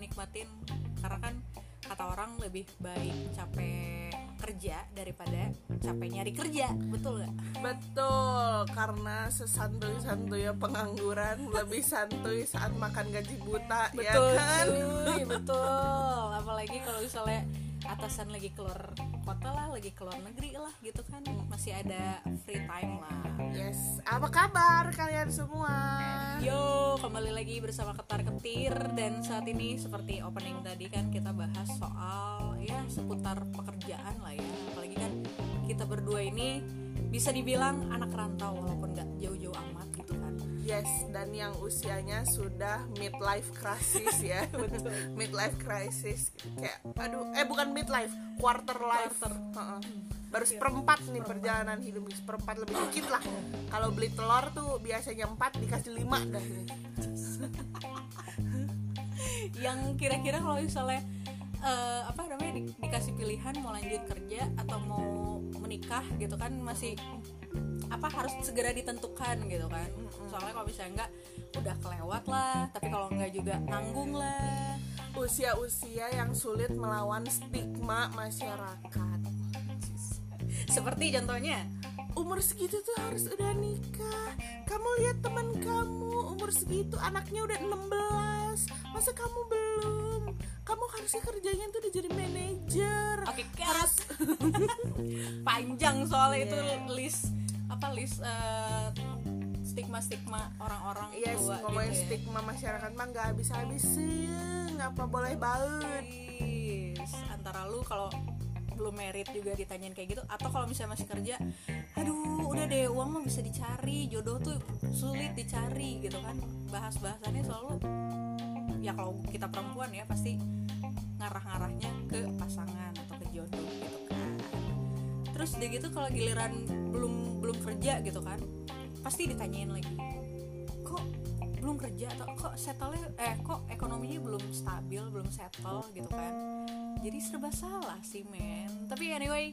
nikmatin karena kan kata orang lebih baik capek kerja daripada capek nyari kerja. Betul nggak? Betul, karena sesantuy-santuy pengangguran lebih santuy saat makan gaji buta, betul ya kan? cuy betul. Apalagi kalau misalnya atasan lagi keluar kota lah lagi keluar negeri lah gitu kan masih ada free time lah Yes, apa kabar kalian semua? Yo, kembali lagi bersama Ketar Ketir dan saat ini seperti opening tadi kan kita bahas soal ya seputar pekerjaan lah ya. Apalagi kan kita berdua ini bisa dibilang anak rantau walaupun nggak jauh-jauh amat. Yes, dan yang usianya sudah midlife crisis ya. midlife crisis kayak aduh, eh bukan midlife, quarter life. Quarter. Heeh. Baru seperempat nih perjalanan hidup seperempat lebih dikit lah. Kalau beli telur tuh biasanya 4 dikasih 5 dah. Yang kira-kira kalau misalnya eh, apa namanya di- dikasih pilihan mau lanjut kerja atau mau menikah gitu kan masih apa harus segera ditentukan gitu kan. Soalnya kalau misalnya enggak udah kelewat lah. Tapi kalau enggak juga nanggung lah. Usia-usia yang sulit melawan stigma masyarakat. seperti contohnya? Umur segitu tuh harus udah nikah. Kamu lihat teman kamu umur segitu anaknya udah 16 masa kamu belum? Kamu harusnya kerjanya tuh udah jadi manajer. Oke harus panjang soalnya itu list apa list stigma stigma orang-orang Yes, tua ngomongin gitu ya. stigma masyarakat mah nggak habis habisin apa boleh banget? Yes, antara lu kalau belum merit juga ditanyain kayak gitu atau kalau misalnya masih kerja aduh udah deh uang mah bisa dicari jodoh tuh sulit dicari gitu kan. Bahas bahasannya selalu ya kalau kita perempuan ya pasti ngarah-ngarahnya ke pasangan atau ke jodoh gitu terus udah gitu kalau giliran belum belum kerja gitu kan pasti ditanyain lagi kok belum kerja atau kok settle eh kok ekonominya belum stabil belum settle? gitu kan. Jadi serba salah sih men. Tapi anyway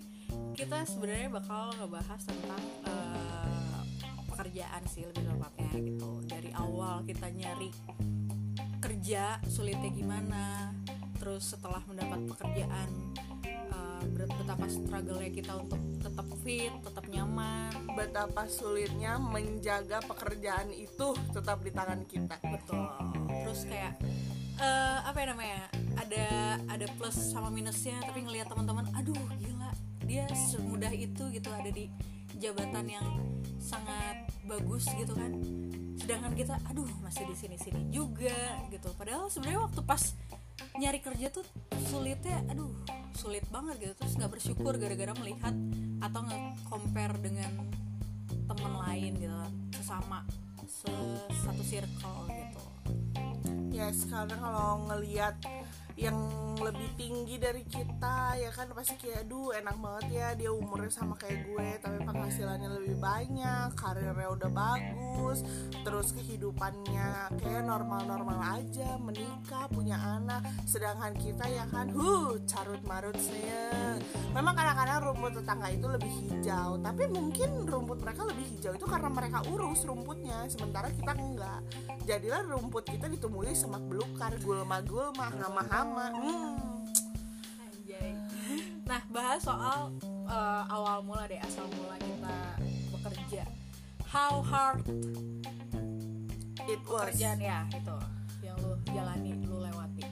kita sebenarnya bakal ngebahas tentang eh, pekerjaan sih lebih tepatnya gitu. Dari awal kita nyari kerja sulitnya gimana terus setelah mendapat pekerjaan ber- betapa struggle-nya kita untuk tetap fit tetap nyaman. Betapa sulitnya menjaga pekerjaan itu tetap di tangan kita. Betul. Terus kayak eh, apa ya namanya ada ada plus sama minusnya tapi ngelihat teman-teman aduh gila dia semudah itu gitu ada di jabatan yang sangat bagus gitu kan. Sedangkan kita aduh masih di sini sini juga gitu. Padahal sebenarnya waktu pas nyari kerja tuh sulitnya aduh sulit banget gitu. Terus nggak bersyukur gara-gara melihat atau nge-compare dengan teman lain gitu sesama se- satu circle gitu ya sekarang kalau ngelihat yang lebih tinggi dari kita ya kan pasti kayak aduh enak banget ya dia umurnya sama kayak gue tapi penghasilannya lebih banyak karirnya udah bagus terus kehidupannya kayak normal-normal aja menikah punya anak. Sedangkan kita ya kan huh carut marut saya memang kadang-kadang rumput tetangga itu lebih hijau tapi mungkin rumput mereka lebih hijau itu karena mereka urus rumputnya sementara kita enggak. Jadilah rumput kita ditumbuhi semak belukar gulma-gulma hama-hama hmm. Anjay. Nah, bahas soal eh, awal mula deh, asal mula kita bekerja. How hard it was pekerjaan ya itu yang lu jalani, lu lewati.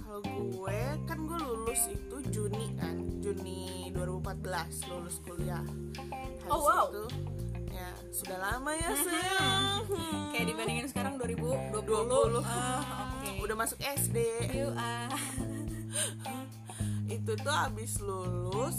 kalau gue kan gue lulus itu Juni kan Juni 2014 lulus kuliah Habis Oh, wow. itu ya sudah lama ya sayang Kayak dibandingin sekarang 2020. 20. Ah, oke. udah masuk SD ah. itu tuh abis lulus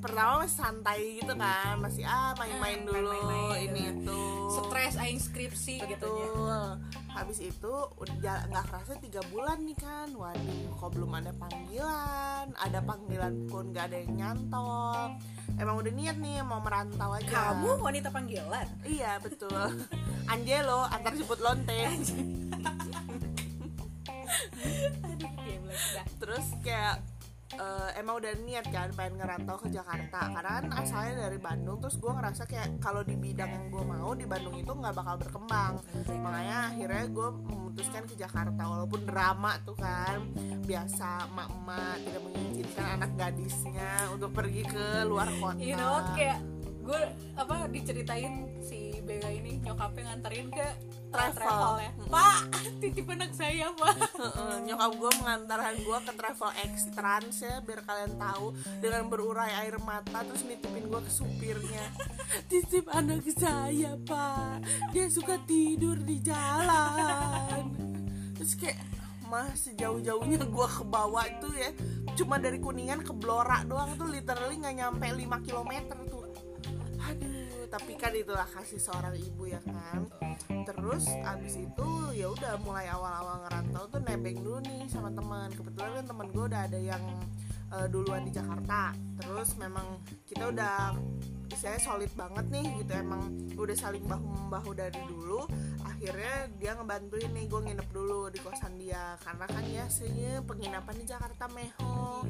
pertama masih santai gitu kan masih ah main-main Ah, dulu main-main ini gitu. itu Stres aing skripsi gitu ya. Habis itu udah nggak kerasa tiga bulan nih kan. Waduh kok belum ada panggilan? Ada panggilan pun nggak ada yang nyantol. Emang udah niat nih mau merantau aja. Kamu wanita panggilan. iya betul. Angelo antar jemput lonte Aduh, terus kayak eh, emang udah niat kan pengen ngerantau ke Jakarta. Karena kan asalnya dari Bandung terus gue ngerasa kayak kalau di bidang yang gue mau di Bandung itu nggak bakal berkembang. Makanya akhirnya gue memutuskan ke Jakarta walaupun drama tuh kan. Biasa emak-emak tidak mengizinkan anak gadisnya untuk pergi ke luar kota. You know kayak gue apa diceritain si Bega ini nyokapnya nganterin ke Travel. ya. Pak titip anak saya pak. Nyokap gue mengantarkan gue ke travel X Trans ya biar kalian tahu dengan berurai air mata terus nitipin gue ke supirnya. Titip anak saya pak. Dia suka tidur di jalan. Terus kayak mah sejauh-jauhnya gue ke bawah itu ya cuma dari kuningan ke Blora doang tuh literally nggak nyampe 5 km tuh tapi kan itulah kasih seorang ibu ya kan. Terus abis itu ya udah mulai awal-awal ngerantau tuh nebeng dulu nih sama teman. Kebetulan kan teman gue udah ada yang eh, duluan di Jakarta. Terus memang kita udah istilahnya solid banget nih gitu emang udah saling bahu membahu dari dulu. Akhirnya dia ngebantuin nih gue nginep dulu di kosan dia. Karena kan ya sih penginapan di Jakarta meho.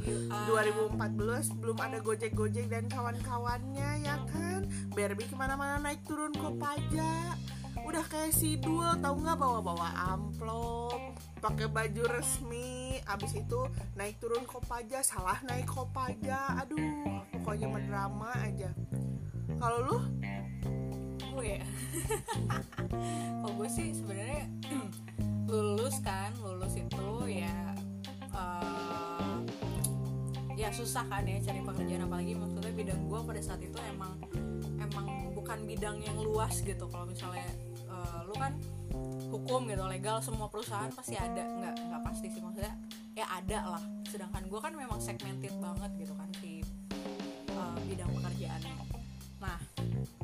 2014 belum ada gojek gojek dan kawan-kawannya ya kan? Barbie ke mana-mana naik turun Kopaja udah kayak si Dul tau nggak bawa-bawa amplop pakai baju resmi abis itu naik turun Kopaja salah naik Kopaja. Aduh pokoknya mendrama aja. Kalau lu? Gue ya. Kalau gue sih sebenarnya lulus kan lulus itu ya eh, ya susah kan ya cari pekerjaan. Apalagi maksudnya bidang gue pada saat itu emang emang bukan bidang yang luas gitu. Kalau misalnya eh, lu kan hukum gitu legal semua perusahaan pasti ada. Nggak nggak pasti sih maksudnya ya ada lah. Sedangkan gue kan memang segmented banget gitu kan si eh, bidang pekerjaannya nah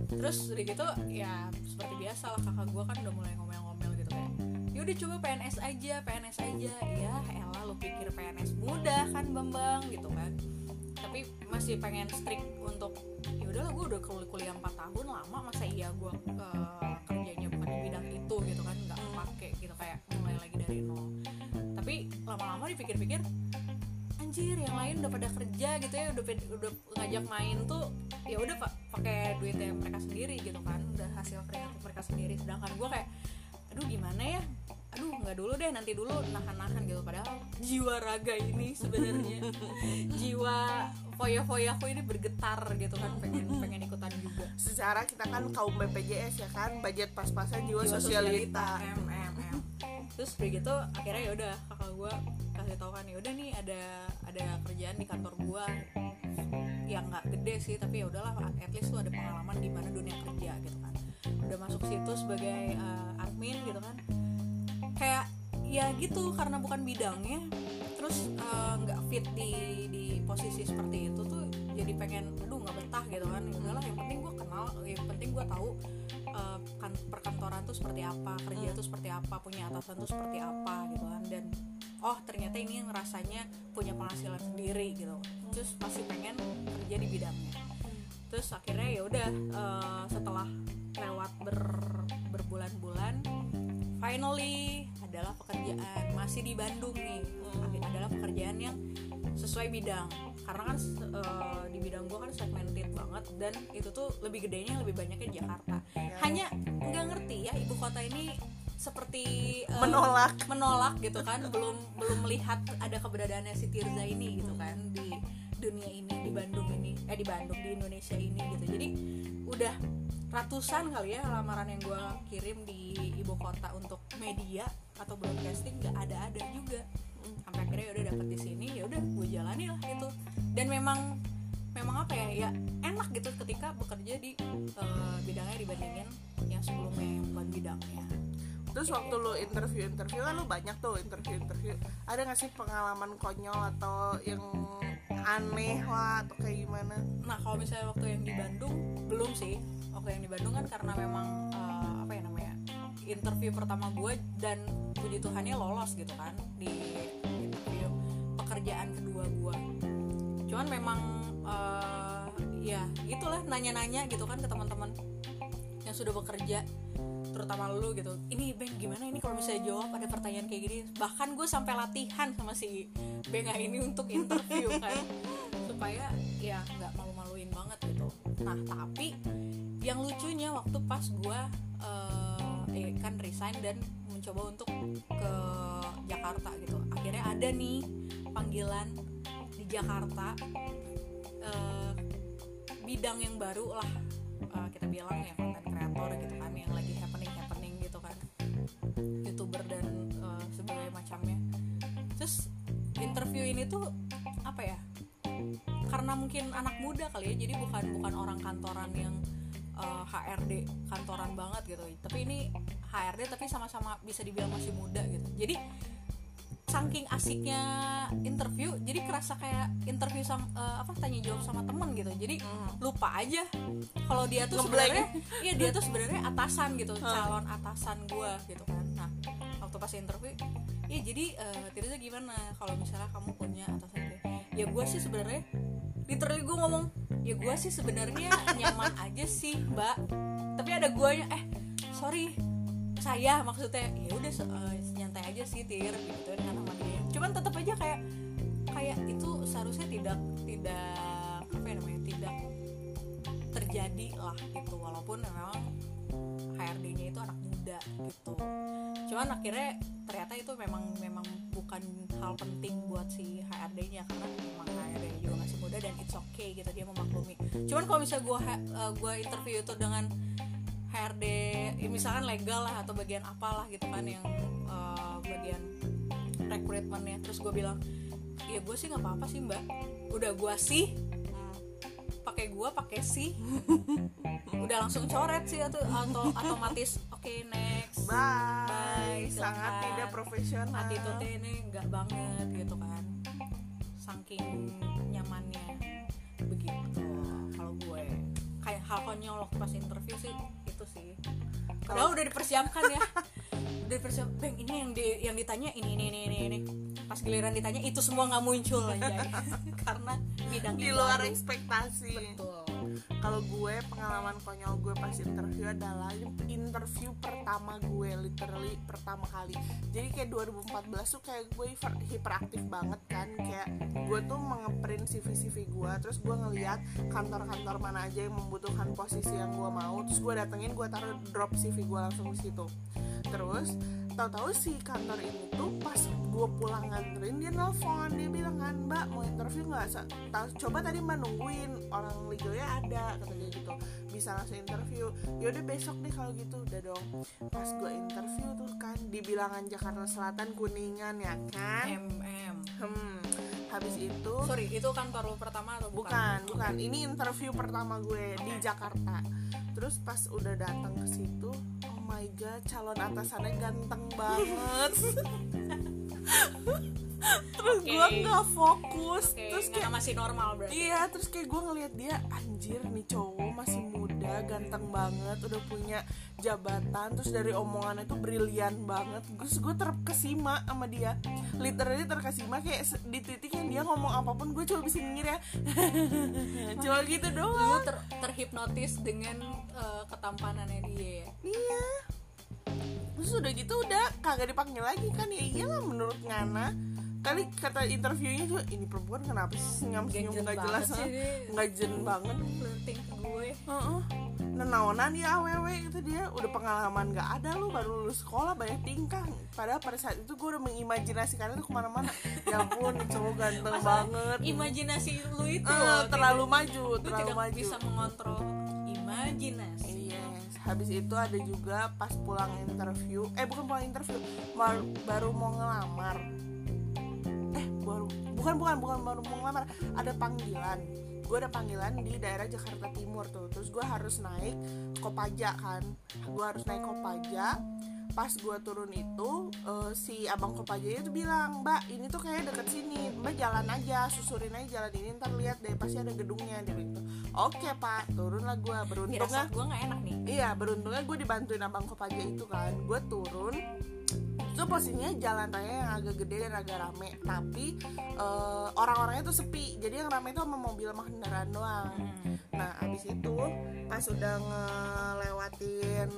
terus udah gitu ya seperti biasa lah kakak gue kan udah mulai ngomel-ngomel gitu kayak yaudah coba PNS aja PNS aja. Ya elah lu pikir PNS mudah kan Bambang gitu kan. Tapi masih pengen strict untuk ya udahlah gue udah kul- kuliah 4 tahun lama masa iya gue eh, kayak mulai lagi dari nol. Tapi lama-lama dipikir-pikir anjir yang lain udah pada kerja gitu ya udah udah ngajak main tuh ya udah pak pakai duitnya mereka sendiri gitu kan udah hasil kreatif mereka sendiri. Sedangkan gue kayak aduh gimana ya aduh nggak dulu deh nanti dulu nahan-nahan gitu. Padahal jiwa raga ini sebenarnya. Jiwa foya-foyaku ini bergetar gitu kan pengen pengen ikutan juga. Secara kita kan kaum BPJS ya kan budget pas-pasan jiwa, jiwa sosialita. M M M. Terus udah gitu akhirnya ya udah kakak gue kasih tau kan ya udah nih ada ada kerjaan di kantor gue yang nggak gede sih tapi ya udahlah at least tuh ada pengalaman di mana dunia kerja gitu kan. Udah masuk situ sebagai uh, admin gitu kan kayak ya gitu karena bukan bidangnya terus uh, nggak fit di di posisi seperti itu tuh jadi pengen aduh nggak betah gitu kan. Udahlah yang penting gue kenal yang penting gue tahu uh, kan perkantoran tuh seperti apa kerja tuh seperti apa punya atasan tuh seperti apa gitu kan. Dan oh ternyata ini ngerasanya punya penghasilan sendiri gitu. Terus masih pengen kerja di bidangnya. Terus akhirnya ya udah uh, setelah lewat ber berbulan-bulan finally adalah pekerjaan. Masih di Bandung nih. Adalah pekerjaan yang sesuai bidang. Karena kan uh, di bidang gue kan segmented banget dan itu tuh lebih gedenya lebih banyaknya di Jakarta. Hanya nggak ngerti ya ibu kota ini seperti uh, Menolak. menolak gitu kan. Belum belum melihat ada keberadaannya si Tirza ini gitu kan di dunia ini di Bandung ini. Eh di Bandung di Indonesia ini gitu. Jadi udah ratusan kali ya lamaran yang gue kirim di ibu kota untuk media atau broadcasting nggak ada ada juga. Sampai akhirnya ya udah dapet di sini ya udah gue jalani lah gitu. Dan memang memang apa ya ya enak gitu ketika bekerja di uh, bidangnya dibandingin yang sebelumnya yang bukan bidangnya. Terus waktu lu interview interview kan lu banyak tuh interview interview ada gak sih pengalaman konyol atau yang aneh lah atau kayak gimana. Nah kalau misalnya waktu yang di Bandung belum sih. Waktu yang di Bandung kan karena memang uh, apa ya namanya interview pertama gue dan puji Tuhannya lolos gitu kan di interview pekerjaan kedua gue cuman memang uh, ya itulah nanya-nanya gitu kan ke teman-teman yang sudah bekerja terutama lu gitu. Ini Beng gimana ini kalau misalnya jawab ada pertanyaan kayak gini? Bahkan gue sampai latihan sama si Benga ini untuk interview kan. Supaya ya nggak malu-maluin banget gitu. Nah tapi yang lucunya waktu pas gue uh, eh, kan resign dan mencoba untuk ke Jakarta gitu. Akhirnya ada nih panggilan di Jakarta uh, bidang yang baru lah. Uh, kita bilang ya konten kreator gitu kan yang lagi youtuber dan uh, sebagainya macamnya. Terus interview ini tuh apa ya karena mungkin anak muda kali ya jadi bukan bukan orang kantoran yang uh, HRD kantoran banget gitu. Tapi ini HRD tapi sama-sama bisa dibilang masih muda gitu. Jadi saking asiknya interview jadi kerasa kayak interview sama uh, apa tanya jawab sama temen gitu. Jadi hmm. lupa aja kalau dia tuh sebenarnya iya dia tuh sebenarnya atasan gitu hmm. calon atasan gue gitu waktu pas interview ya jadi uh, Tirza gimana? Kalau misalnya kamu punya atasan kayak ya gue sih sebenarnya literally gue ngomong ya gue sih sebenarnya nyaman aja sih mbak. Tapi ada guanya eh sorry saya maksudnya ya udah uh, nyantai aja sih tir gitu sama dia. Cuman tetap aja kayak kayak itu seharusnya tidak tidak apa ya namanya tidak terjadi lah gitu. Walaupun memang HRD-nya itu anak muda gitu cuman akhirnya ternyata itu memang memang bukan hal penting buat si HRD-nya karena memang HRD juga masih muda dan it's okay gitu dia memaklumi. Cuman kalau misalnya gue uh, gue interview itu dengan HRD ya misalkan legal lah atau bagian apalah gitu kan yang uh, bagian rekrutmennya terus gue bilang ya gue sih nggak apa-apa sih mbak. Udah gue sih. Pakai gue pakai sih udah langsung coret sih atau atau otomatis okay, next. Bye, bye sangat tidak profesional. Attitude ini nggak banget gitu kan. Saking nyamannya. Begitu. Kalau gue kayak hal konyol waktu pas interview sih itu sih. Padahal udah dipersiapkan ya. Udah dipersiapkan bang ini yang di yang ditanya ini ini ini ini, ini. pas giliran ditanya itu semua nggak muncul aja karena bidang di luar ekspektasi. Betul kalau gue pengalaman konyol gue pas interview adalah interview pertama gue literally pertama kali. Jadi kayak 2014 tuh kayak gue hiper, hiperaktif banget kan. Kayak gue tuh mengeprint CV CV gue terus gue ngeliat kantor-kantor mana aja yang membutuhkan posisi yang gue mau. Terus gue datengin gue taruh drop CV gue langsung di situ. Terus tahu-tahu si kantor ini tuh pas gue pulang nganterin dia nelfon. Dia bilang kan mbak mau interview nggak? Coba tadi mbak nungguin orang legalnya ada kata dia gitu. Bisa langsung interview. Yaudah besok deh kalau gitu. Udah dong. Pas gue interview tuh kan di bilangan Jakarta Selatan Kuningan ya kan? Mm hmm. Habis itu sorry itu kantor lo pertama atau bukan? Bukan, bukan. ini interview pertama gue okay. di Jakarta. Terus pas udah datang ke situ oh my god calon atasannya ganteng banget terus okay. gue nggak fokus okay. terus kayak masih normal berarti iya terus kayak gue ngeliat dia anjir nih cowok masih muda ganteng banget udah punya jabatan terus dari omongannya tuh brilian banget. Terus gue terkesima sama dia. Literally terkesima kayak di titik yang dia ngomong apa pun gue coba bisa nyengir ya. Coba gitu doang. ter terhipnotis dengan uh, ketampanannya dia ya? iya. Terus udah gitu udah kagak dipanggil lagi kan ya iyalah menurut Ngana kali kata interviewnya tuh ini perempuan kenapa sih senyum senyum nggak jelas nggak jen banget. flirting ke gue. Uh -uh. nenaonan ya aww itu dia. Udah pengalaman nggak ada lu baru lulus sekolah banyak tingkah. Padahal pada saat itu gue udah mengimajinasikan itu ke mana-mana. Ya ampun cowok ganteng Masa banget. imajinasi lu itu uh, loh, terlalu maju terlalu tidak maju. bisa mengontrol imajinasi. Yes. Habis itu ada juga pas pulang interview eh bukan pulang interview baru mau ngelamar bukan bukan bukan baru mau ngelamar. Ada panggilan. Gue ada panggilan di daerah Jakarta Timur tuh. Terus gue harus naik Kopaja kan. Gue harus naik Kopaja. Pas gue turun itu uh, si abang Kopaja itu bilang mbak ini tuh kayak deket sini. Mbak jalan aja susurin aja jalan ini. Ntar lihat deh pasti ada gedungnya dia gitu. Oke pak. Turun lah gue beruntungnya gue nggak enak nih. Iya beruntungnya gue dibantuin abang Kopaja itu kan. Gue turun itu posisinya jalan raya yang agak gede dan agak rame. Tapi eh, orang-orangnya tuh sepi. Jadi yang rame itu sama mobil sama kendaraan doang. Nah abis itu pas udah ngelewatin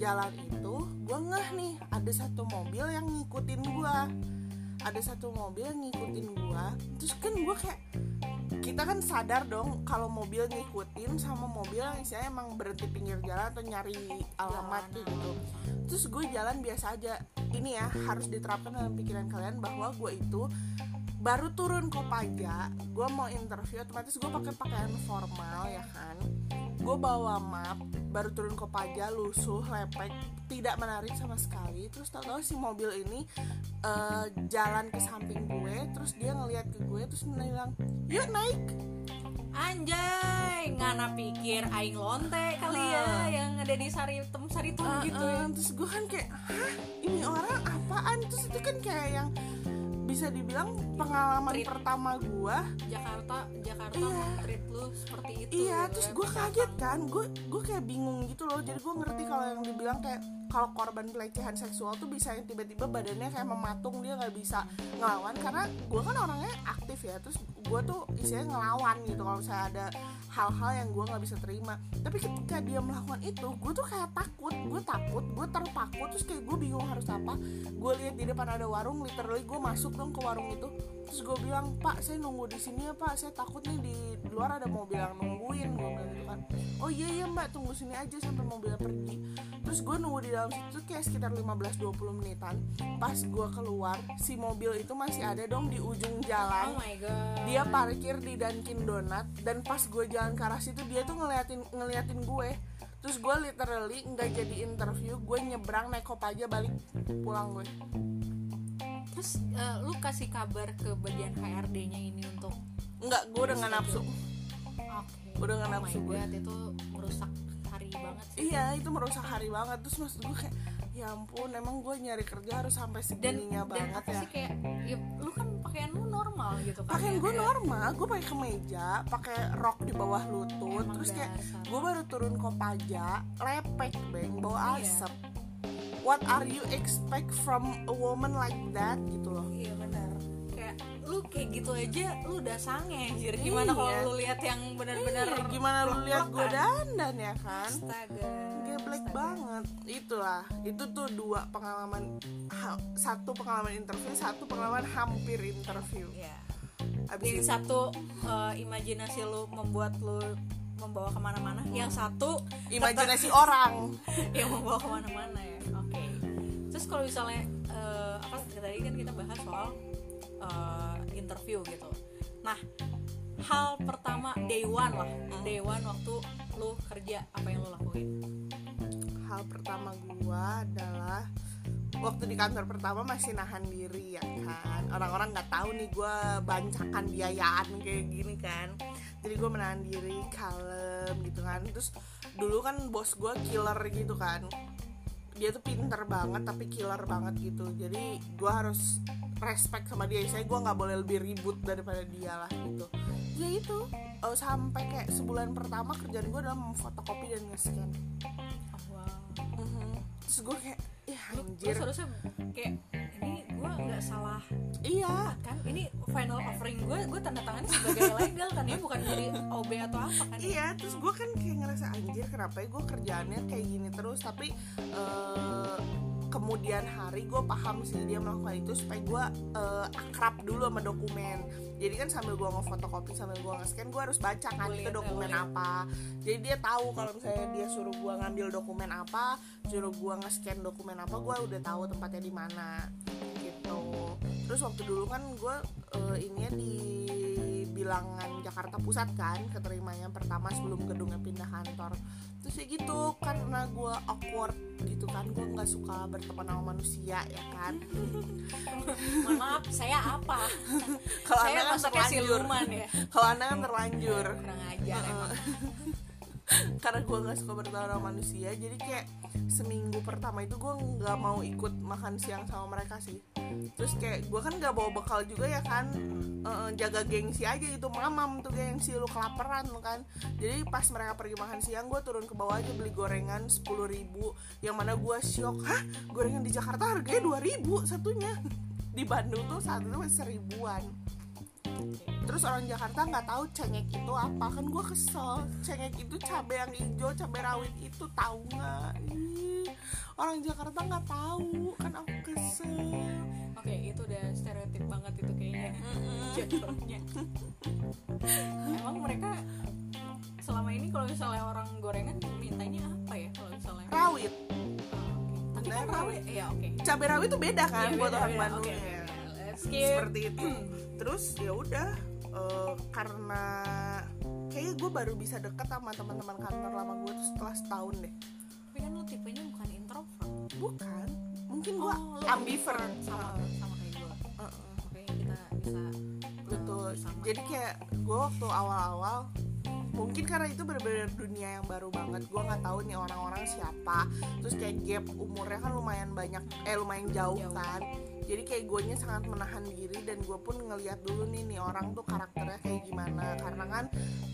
jalan itu gue ngeh nih ada satu mobil yang ngikutin gue ada satu mobil yang ngikutin gue terus kan gue kayak kita kan sadar dong kalau mobil ngikutin sama mobil yang istilahnya emang berhenti pinggir jalan atau nyari alamat gitu. Terus gue jalan biasa aja. Ini ya harus diterapkan dalam pikiran kalian bahwa gue itu baru turun Kopaja gue mau interview otomatis gue pakai pakaian formal ya kan gue bawa map baru turun Kopaja lusuh lepek tidak menarik sama sekali terus tau-tau si mobil ini eh, jalan ke samping gue terus dia ngeliat ke gue terus bilang yuk naik Anjay, ngana pikir aing lonte kali ya Ah. yang ada di sari tem sari Uh, gitu uh, ya. terus gue kan kayak hah ini orang apaan terus itu kan kayak yang bisa dibilang pengalaman Treat. pertama gue Jakarta, Jakarta Iya. treat lu seperti itu. iya gitu terus ya, gue kaget kan gue gue kayak bingung gitu loh jadi gue ngerti kalau yang dibilang kayak kalau korban pelecehan seksual tuh bisa yang tiba-tiba badannya kayak mematung dia nggak bisa ngelawan. Karena gue kan orangnya aktif ya terus gue tuh istilahnya ngelawan gitu kalau misalnya ada hal-hal yang gue nggak bisa terima. Tapi ketika dia melakukan itu gue tuh kayak takut gue takut gue terpaku terus kayak gue bingung harus apa. Gue lihat di depan ada warung literally gue masuk dong ke warung itu terus gue bilang pak saya nunggu di sini ya pak. Saya takut nih di luar ada mobil yang nungguin gue bilang gitu kan. Oh iya iya mbak. Tunggu sini aja sampai mobilnya pergi. Terus gue nunggu di dalam situ kayak sekitar 15-20 menitan. Pas gue keluar si mobil itu masih ada dong di ujung Oh jalan my god. dia parkir di Dunkin Donat dan pas gue jalan ke arah situ dia tuh ngeliatin ngeliatin gue. Terus gue literally nggak jadi interview gue nyebrang naik aja balik pulang gue Terus eh, lu kasih kabar ke bagian HRD-nya ini untuk nggak gue udah nggak nafsu Oke. Udah nggak Oh nafsu gue. Itu merusak hari banget sih. iya itu merusak hari banget terus maksud gue kayak ya ampun emang gue nyari kerja harus sampai Dan segininya dan banget apa ya sih kayak ya, lu kan pakaian lu normal gitu kan. pakaian ya, gue kayak- normal gue pakai kemeja pakai rok di bawah lutut Emang terus kayak gue baru turun kopaja lepek beng bau Iya. What are you expect from a woman like that gitu loh Iya benar. Kayak lu kayak gitu aja lu udah sange anjir. Gimana Iya. kalau lu lihat yang benar-benar Iya, gimana lu lihat gue dandan ya kan Astaga. geblek banget itulah itu tuh dua pengalaman satu pengalaman interview satu pengalaman hampir interview Iya. abis Yang itu satu eh, imajinasi lu membuat lu membawa ke mana-mana. Yang satu imajinasi orang. Yang membawa ke mana-mana ya. Oke. Terus kalau misalnya eh, apa tadi kan kita bahas soal eh, interview gitu. Nah hal pertama day one lah. Day one waktu lu kerja apa yang lu lakuin? Hal pertama gua adalah waktu di kantor pertama masih nahan diri ya kan? Orang-orang nggak tahu nih gua bancakan biayaan kayak gini kan. Jadi gue menahan diri kalem gitu kan. Terus dulu kan bos gua killer gitu kan. Dia tuh pinter banget tapi killer banget gitu. Jadi gua harus respect sama dia. Saya gua nggak boleh lebih ribut daripada dia lah gitu. Ya itu eh, sampai kayak sebulan pertama kerjaan gue adalah memfotokopi dan nge-scan. Oh, wow. Mhm. terus gue kayak ya lu, lu anjir seharusnya kayak ini gue nggak salah. Iya. Kan ini final offering gue gue tanda tangan sebagai legal kan ya bukan dari OB atau apa kan ya? iya terus gue kan kayak ngerasa anjir kenapa ya gue kerjaannya kayak gini terus? Tapi eh, kemudian hari gue paham sih dia melakukan itu supaya gue eh, akrab dulu sama dokumen. Jadi kan sambil gue ngefotokopi sambil gue nge-scan gue harus baca kan itu dokumen liat. apa. Jadi dia tahu kalau misalnya dia suruh gue ngambil dokumen apa suruh gue nge-scan dokumen apa gue udah tahu tempatnya di mana gitu. Terus waktu dulu kan gue eh, ininya di bilangan Jakarta Pusat kan keterimanya pertama sebelum gedungnya pindah kantor. Terus ya gitu karena gue awkward gitu kan gue nggak suka berteman sama manusia ya kan? Mohon maaf saya apa? Kalau anda kan terlanjur siluman ya. Kalau anda kan terlanjur. Kurang ajar emang karena gue nggak suka bertahan sama manusia jadi kayak seminggu pertama itu gue nggak mau ikut makan siang sama mereka sih. Terus kayak gue kan nggak bawa bekal juga ya kan Eh, jaga gengsi aja gitu mamam tuh gengsi lu kelaparan lu kan. Jadi pas mereka pergi makan siang gue turun ke bawah aja beli gorengan sepuluh ribu yang mana gue shock hah? Gorengan di Jakarta harganya dua ribu satunya. Di Bandung tuh saat itu masih seribuan terus orang Jakarta nggak tahu cengek itu apa. Kan gue kesel. Cengek itu cabai yang hijau cabai rawit itu tahu nggak? Orang Jakarta nggak tahu. Kan aku kesel. Oke itu udah stereotip banget itu kayaknya. Jatuhnya emang mereka selama ini kalau misalnya orang gorengan mintanya apa ya kalau misalnya? Rawit. Oke. tapi kan rawit ya oke. Cabai rawit itu beda kan Iya, buat beda, orang beda. Bandung. Ya. Let's skip. seperti itu. Terus ya udah eh, karena kayaknya gue baru bisa deket sama teman-teman kantor lama gue tuh setelah setahun deh. Tapi kan lu tipenya bukan introvert. Bukan. Mungkin gue Oh, ambivert. sama sama kayak gue Heeh. makanya kita bisa betul. sama. jadi kayak gue waktu awal-awal mungkin karena itu bener-bener dunia yang baru banget. Gue nggak tahu nih orang-orang siapa. Terus kayak gap umurnya kan lumayan banyak eh lumayan jauh, Jauh. kan jadi kayak gue sangat menahan diri dan gue pun ngeliat dulu nih nih orang tuh karakternya kayak gimana. Karena kan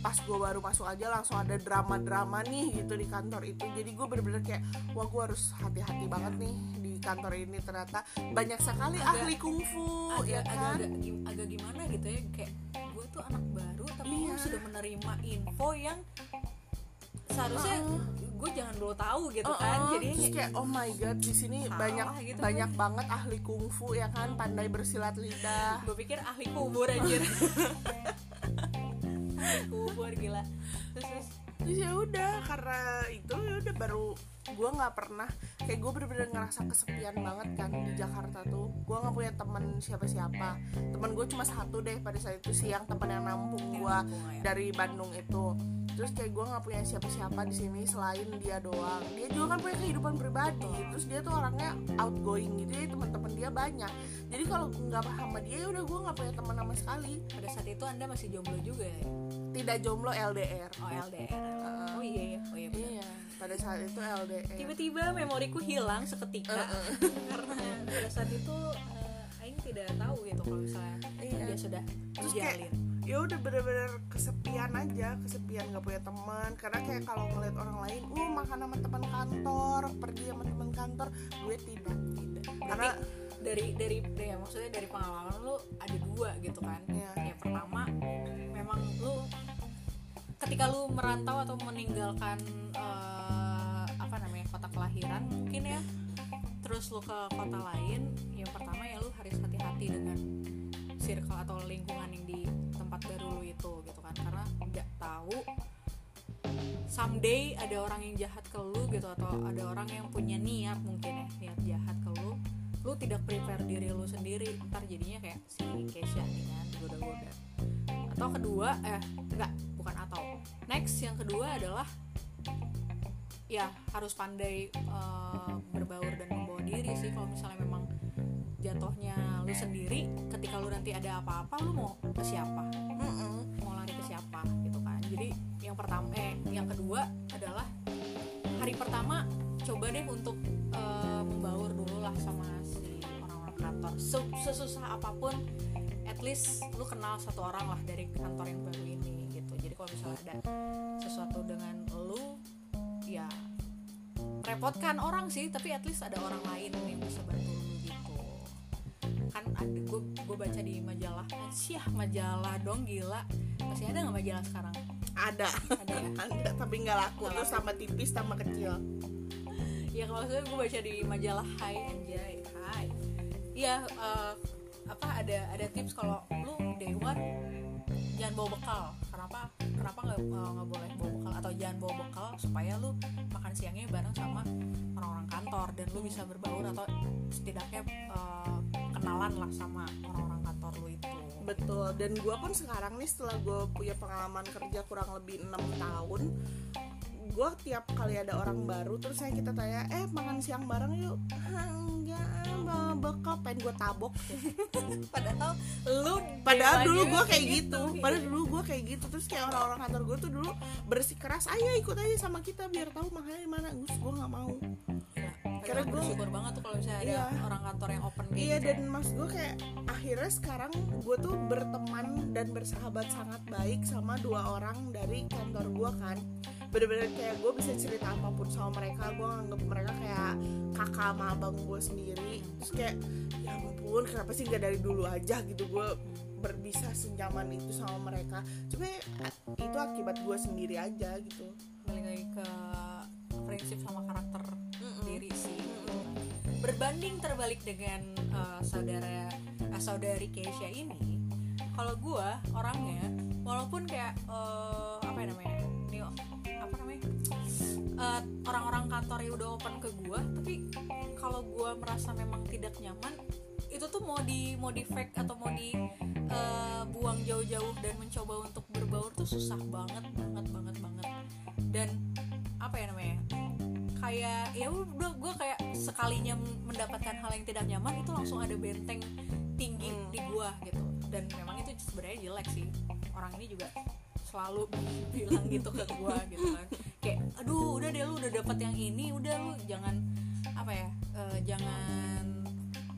pas gue baru masuk aja langsung ada drama-drama nih gitu di kantor itu. Jadi gue bener-bener kayak wah gue harus hati-hati banget nih di kantor ini ternyata. Banyak sekali Agak- ahli kungfu agak, ya kan? agak, agak, agak gimana gitu ya kayak gue tuh anak baru tapi Iya. gue sudah menerima info yang seharusnya gue jangan dulu tahu gitu kan Uh-uh. jadi terus kayak oh my god di sini banyak gitu banyak banget ahli kungfu ya kan? Pandai bersilat lidah. Gue pikir ahli kubur anjir. Kubur gila. Terus terus? Terus ya udah karena itu ya udah baru gue nggak pernah kayak gue bener-bener ngerasa kesepian banget kan di Jakarta tuh. Gue nggak punya teman siapa-siapa. Teman gue cuma satu deh pada saat itu siang teman yang nampung gue ya. dari Bandung itu terus kayak gue nggak punya siapa-siapa di sini selain dia doang. Dia juga kan punya kehidupan pribadi terus dia tuh orangnya outgoing gitu ya teman-teman dia banyak. Jadi kalau nggak sama dia ya udah gue nggak punya teman sama sekali. Pada saat itu anda masih jomblo juga ya? Tidak jomblo LDR oh LDR oh iya ya oh iya benar. iya pada saat itu LDR tiba-tiba memoriku hilang seketika. Karena pada saat itu eh, Aing tidak tahu gitu kalau misalnya Iya. dia sudah Terus kayak- ya udah bener-bener kesepian aja kesepian nggak punya teman. Karena kayak kalau ngeliat orang lain uh makan sama teman kantor pergi sama teman kantor gue tidak tidak. Karena dari dari ya, maksudnya dari pengalaman lu ada dua gitu kan. Iya. yang pertama memang lu ketika lu merantau atau meninggalkan eh, apa namanya kota kelahiran mungkin ya terus lu ke kota lain yang pertama ya lu harus hati-hati dengan circle atau lingkungan yang di tempat baru lu itu gitu kan. Karena nggak tahu someday ada orang yang jahat ke lu gitu atau ada orang yang punya niat mungkin ya niat jahat ke lu lu tidak prepare diri lu sendiri. Ntar jadinya kayak si Keisha nih kan goda-goda. Atau kedua eh enggak bukan atau. Next yang kedua adalah ya harus pandai eh, berbaur dan membawa diri sih. Kalau misalnya memang jatuhnya lu sendiri ketika lu nanti ada apa-apa lu mau ke siapa? Mm-mm. mau lari ke siapa? Gitu kan. Jadi yang pertama eh yang kedua adalah hari pertama coba deh untuk eh, membaur dulu lah sama si orang-orang kantor. Se- sesusah apa pun at least lu kenal satu orang lah dari kantor yang baru ini gitu. Jadi kalau misalnya ada sesuatu dengan lu ya repotkan orang sih tapi at least ada orang lain yang bisa bantu ada gue gue baca di majalah sih majalah dong gila. Masih ada nggak majalah sekarang? Ada. Ada ya? Ada tapi nggak laku. Tuh sama tipis sama kecil. Ya kalau maksudnya gue baca di majalah Hai anjay. Hai. Iya eh, apa ada ada tips kalau lu day one jangan bawa bekal. Kenapa kenapa nggak eh, nggak boleh bawa bekal? Atau jangan bawa bekal supaya lu makan siangnya bareng sama orang-orang kantor dan lu bisa berbaur atau setidaknya eh, kenalan lah sama orang-orang kantor lu itu. Betul dan gue pun sekarang nih setelah gue punya pengalaman kerja kurang lebih enam tahun gue tiap kali ada orang baru terus saya kita tanya eh makan siang bareng yuk? "Ah, enggak bawa bekal pengen gue tabok. Padahal lu padahal Dewa dulu gue kayak gitu. gitu, padahal iya. dulu gue kayak gitu. Terus kayak orang-orang kantor gue tuh dulu bersikeras ayo ikut aja sama kita biar tahu makanya di mana. Gus gue nggak mau Padahal gua- bersyukur banget tuh kalau misalnya ada Iya. orang kantor yang open kayak Iya gitu dan mas gue kayak akhirnya sekarang gue tuh berteman dan bersahabat sangat baik sama dua orang dari kantor gue kan. Bener-bener kayak gue bisa cerita apa pun sama mereka gue nganggep mereka kayak kakak sama abang gue sendiri. Terus kayak ya ampun kenapa sih nggak dari dulu aja gitu gue berbisa senyaman itu sama mereka? Cuma ya, itu akibat gue sendiri aja gitu. Balik lagi ke prinsip sama karakter berbanding terbalik dengan uh, saudara uh, saudari Keisha ini kalau gua orangnya walaupun kayak uh, apa ya namanya ini apa namanya Uh, orang-orang kantor yang udah open ke gua tapi kalau gua merasa memang tidak nyaman itu tuh mau di mau di fake atau mau di uh, buang jauh-jauh dan mencoba untuk berbaur tuh susah banget banget banget banget. Dan apa ya namanya kayak ya udah gue kayak sekalinya mendapatkan hal yang tidak nyaman itu langsung ada benteng tinggi Hmm. di gua gitu. Dan memang itu sebenarnya jelek sih. Orang ini juga selalu bilang gitu ke gua gitu kan. Kayak aduh udah deh lu udah dapat yang ini udah lu jangan apa ya eh, jangan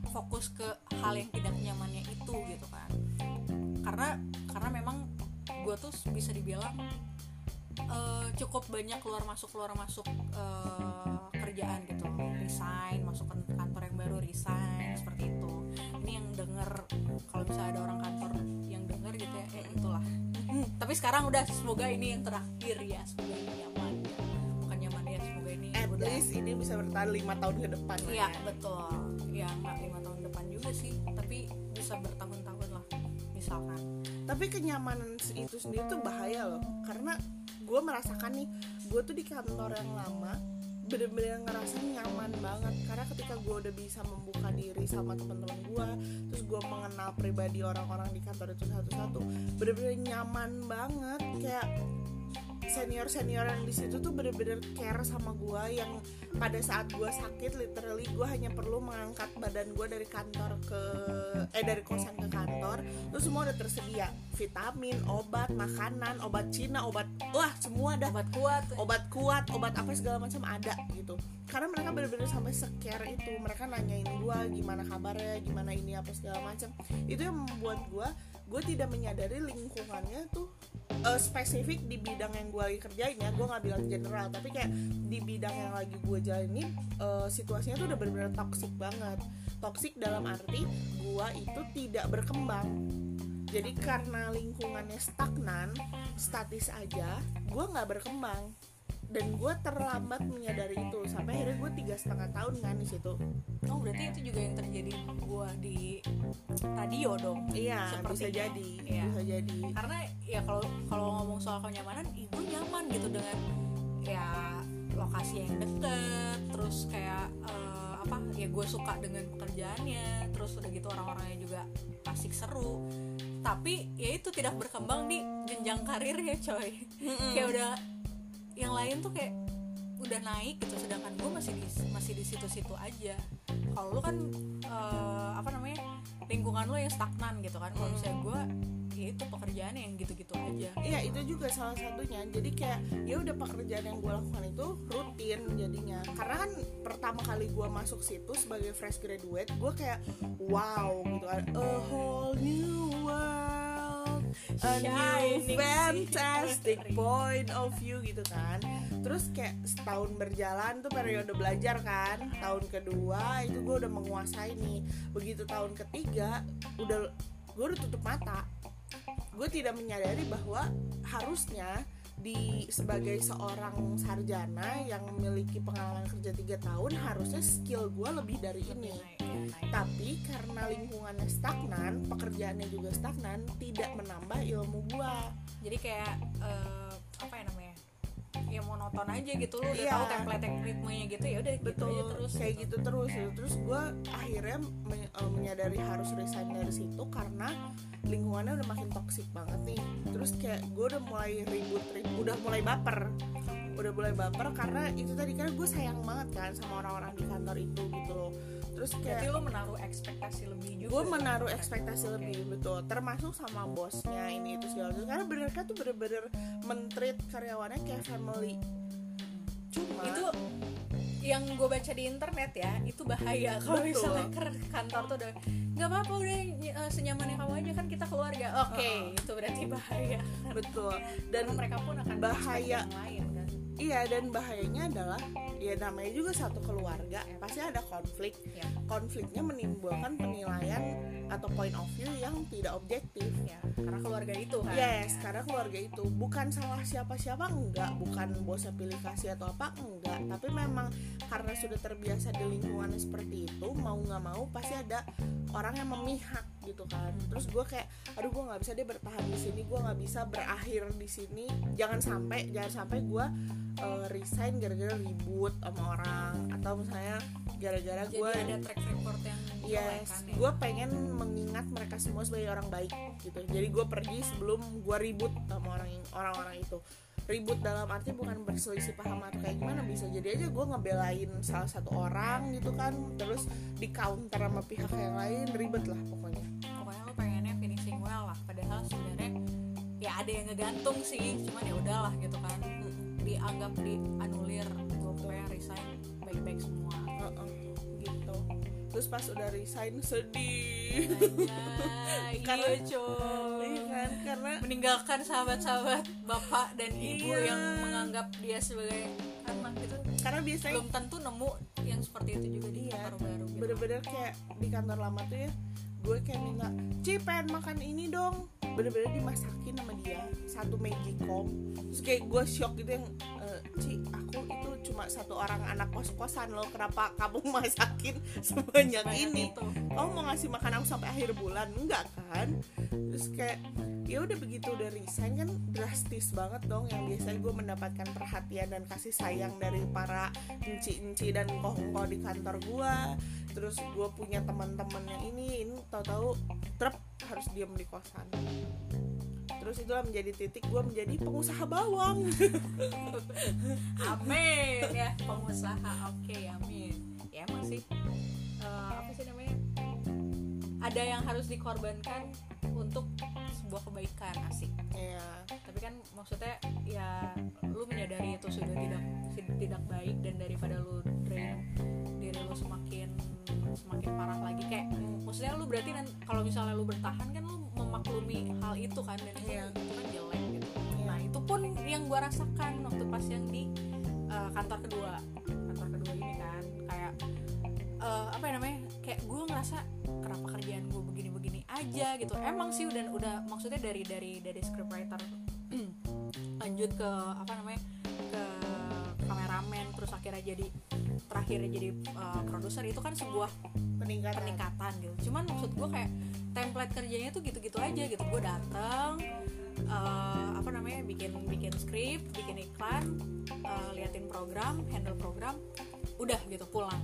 fokus ke hal yang tidak nyamannya itu gitu kan. Karena karena memang gue tuh bisa dibilang eh, cukup banyak keluar masuk keluar masuk eh, kerjaan gitu. Resign masuk ke kantor yang baru resign seperti itu. Ini yang denger kalau misalnya ada orang kantor yang denger gitu ya eh, itulah. Tapi sekarang udah semoga ini yang terakhir ya semoga ini nyaman. Bukan nyaman ya semoga ini at udah least ini bisa bertahan lima tahun ke depan Iya ya. betul. Ya nggak lima tahun depan juga sih tapi bisa bertahun-tahun lah misalkan. Tapi kenyamanan itu sendiri tuh bahaya loh karena gue merasakan nih gue tuh di kantor yang lama bener-bener ngerasa nyaman banget. Karena ketika gue udah bisa membuka diri sama teman-teman gue terus gue mengenal pribadi orang-orang di kantor itu satu-satu bener-bener nyaman banget. Kayak senior senior yang di situ tuh bener-bener care sama gue yang pada saat gue sakit literally gue hanya perlu mengangkat badan gue dari kantor ke eh dari kosan ke kantor. Terus semua udah tersedia. Vitamin obat makanan obat Cina obat wah semua ada. Obat kuat. Obat kuat obat apa segala macam ada gitu. Karena mereka bener-bener sampai secare itu. Mereka nanyain gue gimana kabarnya gimana ini apa segala macam. Itu yang membuat gue gue tidak menyadari lingkungannya tuh eh, spesifik di bidang yang gue lagi kerjain ya. Gue nggak bilang general tapi kayak di bidang yang lagi gue jalani eh, situasinya tuh udah bener-bener toxic banget. Toxic dalam arti gue itu tidak berkembang. Jadi karena lingkungannya stagnan statis aja gue nggak berkembang dan gue terlambat menyadari itu. Sampai akhirnya gue tiga setengah tahun kan di situ. Oh berarti itu juga yang terjadi gua di radio dong? Iya bisa Sepertinya. jadi Iya. bisa jadi. Karena ya kalau kalau ngomong soal kenyamanan ibu nyaman gitu dengan ya lokasi yang deket terus kayak eh, apa ya gue suka dengan pekerjaannya terus udah gitu orang-orangnya juga asik seru. Tapi ya itu tidak berkembang di jenjang karirnya coy. Kayak udah yang lain tuh kayak udah naik gitu sedangkan gue masih di masih di situ-situ aja. Kalau lu kan eh, apa namanya lingkungan lu yang stagnan gitu kan. Kalau misalnya gue ya itu pekerjaan yang gitu-gitu aja. Iya itu juga salah satunya. Jadi kayak ya udah pekerjaan yang gue lakukan itu rutin jadinya. Karena kan pertama kali gue masuk situ sebagai fresh graduate gue kayak wow gitu kan. A whole new world a new Shining fantastic point of view gitu kan. Terus kayak setahun berjalan tuh periode belajar kan. Tahun kedua itu gue udah menguasai nih. Begitu tahun ketiga udah gue udah tutup mata. Gue tidak menyadari bahwa harusnya di sebagai seorang sarjana yang memiliki pengalaman kerja tiga tahun harusnya skill gue lebih dari ini. Tapi karena lingkungannya stagnan pekerjaannya juga stagnan tidak menambah ilmu gue jadi kayak eh, apa ya namanya? Ya monoton aja gitu lu udah Iya. tahu template ritmenya gitu ya udah gitu betul aja terus kayak gitu. terus gitu. terus gue akhirnya men- eh, menyadari harus resign dari situ karena lingkungannya udah makin toksik banget nih. Terus kayak gue udah mulai ribut ribut udah mulai baper. Udah mulai baper karena itu tadi kan gue sayang banget kan sama orang-orang di kantor itu gitu loh terus kayak lo menaruh ekspektasi lebih juga gue menaruh ekspektasi Oke. lebih betul. Termasuk sama bosnya ini itu segala macam. Karena mereka tuh bener-bener mentreat karyawannya kayak family. Cuma itu yang gue baca di internet ya itu bahaya. Kalau misalnya ke kantor tuh udah nggak apa-apa udah eh, senyamannya kamu aja kan kita keluarga. Oke Uh-uh. itu berarti bahaya. Betul. Dan dan mereka pun akan bahaya. yang lain kan? Iya dan bahayanya adalah ya namanya juga satu keluarga pasti ada konflik. Ya. Konfliknya menimbulkan penilaian atau point of view yang tidak objektif. Ya karena keluarga itu kan. Yes, ya. karena keluarga itu. Bukan salah siapa-siapa enggak, bukan bosnya pilih kasih atau apa enggak, tapi memang karena sudah terbiasa di lingkungan seperti itu, mau nggak mau pasti ada orang yang memihak gitu kan. Terus gue kayak, aduh gue nggak bisa deh bertahan di sini, gue nggak bisa berakhir di sini. Jangan sampai, jangan sampai gue uh, resign gara-gara ribut sama orang atau misalnya gara-gara gue ada track record yang Yes, ya. gue pengen mengingat mereka semua sebagai orang baik gitu. Jadi gue pergi sebelum gue ribut sama orang orang-orang itu. Ribut dalam arti bukan berselisih paham atau kayak gimana bisa jadi aja gue ngebelain salah satu orang gitu kan, terus di counter sama pihak yang lain ribet lah pokoknya. pokoknya lo pengennya finishing well lah padahal sebenarnya ya ada yang ngegantung sih cuman ya udahlah gitu kan dianggap dianulir gue pokoknya resign baik-baik semua Heeh, gitu. Terus pas udah resign sedih. Karena- iya coy Iya kan? Karena meninggalkan sahabat-sahabat bapak dan ibu Iya. yang menganggap dia sebagai anak gitu karena biasanya belum tentu nemu yang seperti itu juga di Iya, kantor baru gitu. bener-bener kayak di kantor lama tuh ya gue kayak minta Ci pengen makan ini dong bener-bener dimasakin sama dia satu magicom terus kayak gue shock gitu yang "E, Ci aku itu cuma satu orang anak kos-kosan loh kenapa kamu masakin sebanyak ini? gitu. kamu mau ngasih makan aku sampai akhir bulan? Enggak kan? Terus kayak ya udah begitu udah resign kan drastis banget dong. Yang biasanya gue mendapatkan perhatian dan kasih sayang dari para enci-enci dan kongko di kantor gue terus gue punya teman-teman yang ini ini tahu-tahu truk harus diem di kosan terus itulah menjadi titik gue menjadi pengusaha bawang. Amin. Ya pengusaha. Oke amin. Ya emang sih eh, apa sih namanya? Ada yang harus dikorbankan untuk sebuah kebaikan asik. Ya tapi kan maksudnya ya lu menyadari itu sudah tidak tidak baik dan daripada lu drain diri lu semakin semakin parah lagi. Kayak maksudnya lu berarti kalau misalnya lu bertahan kan lu memaklumi hal itu kan dan itu, Iya. itu kan jelek gitu. Nah itu pun yang gua rasakan waktu pas yang di uh, kantor kedua. Kantor kedua ini kan kayak uh, apa ya namanya kayak gue ngerasa kenapa kerjaan gue begini-begini aja gitu. Emang sih udah udah maksudnya dari dari dari scriptwriter. Lanjut ke apa namanya ke kameramen terus akhirnya jadi terakhirnya jadi uh, produser itu kan sebuah peningkatan. peningkatan gitu. Cuman maksud gue kayak template kerjanya tuh gitu-gitu aja gitu. Gue datang eh, apa namanya bikin bikin skrip bikin iklan eh, liatin program handle program udah gitu pulang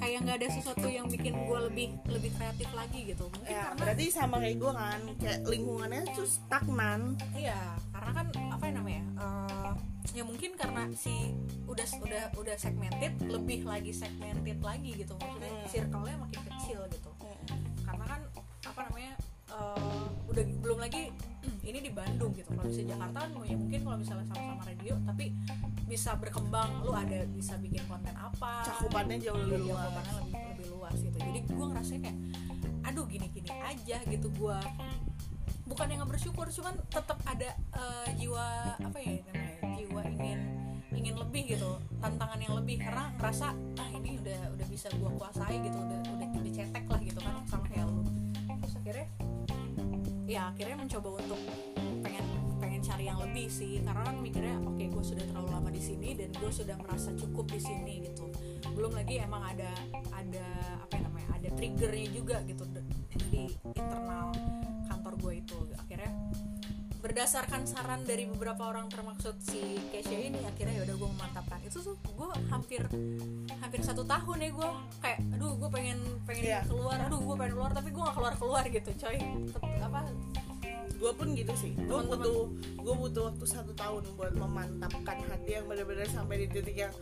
kayak nggak ada sesuatu yang bikin gue lebih lebih kreatif lagi gitu. Mungkin ya karena berarti sama kayak gue kan kayak lingkungannya tuh stagnan iya karena kan apa yang namanya eh, ya mungkin karena si udah udah udah segmented lebih lagi segmented lagi gitu. Maksudnya Hmm. circle-nya makin kecil gitu. Karena kan apa namanya eh, udah belum lagi ini di Bandung gitu. Kalau bisa Jakarta kan ya mungkin kalau misalnya sama-sama radio tapi bisa berkembang lu ada bisa bikin konten apa? Cakupannya jauh Iya, lebih luas. cakupannya lebih lebih luas gitu. Jadi gue ngerasa kayak aduh gini-gini aja gitu. Gue bukan yang nggak bersyukur cuman tetap ada eh, jiwa apa ya namanya jiwa ingin ingin lebih gitu. Tantangan yang lebih. Karena ngerasa ah ini udah udah bisa gue kuasai gitu. Udah udah dicetek ya akhirnya mencoba untuk pengen pengen cari yang lebih sih. Karena kan mikirnya oke gue sudah terlalu lama di sini dan gue sudah merasa cukup di sini gitu. Belum lagi emang ada ada apa ya namanya ada triggernya juga gitu di internal kantor gue itu. Akhirnya berdasarkan saran dari beberapa orang termaksud si Keisha ini akhirnya ya udah gue memantapkan. Itu tuh gue hampir hampir satu tahun ya gue kayak aduh gue pengen pengen Iya. keluar aduh gue pengen keluar tapi gue gak keluar keluar gitu coy. Tet- apa? Gue pun gitu sih. Gue butuh gue butuh waktu satu tahun buat memantapkan hati yang benar-benar sampai di titik yang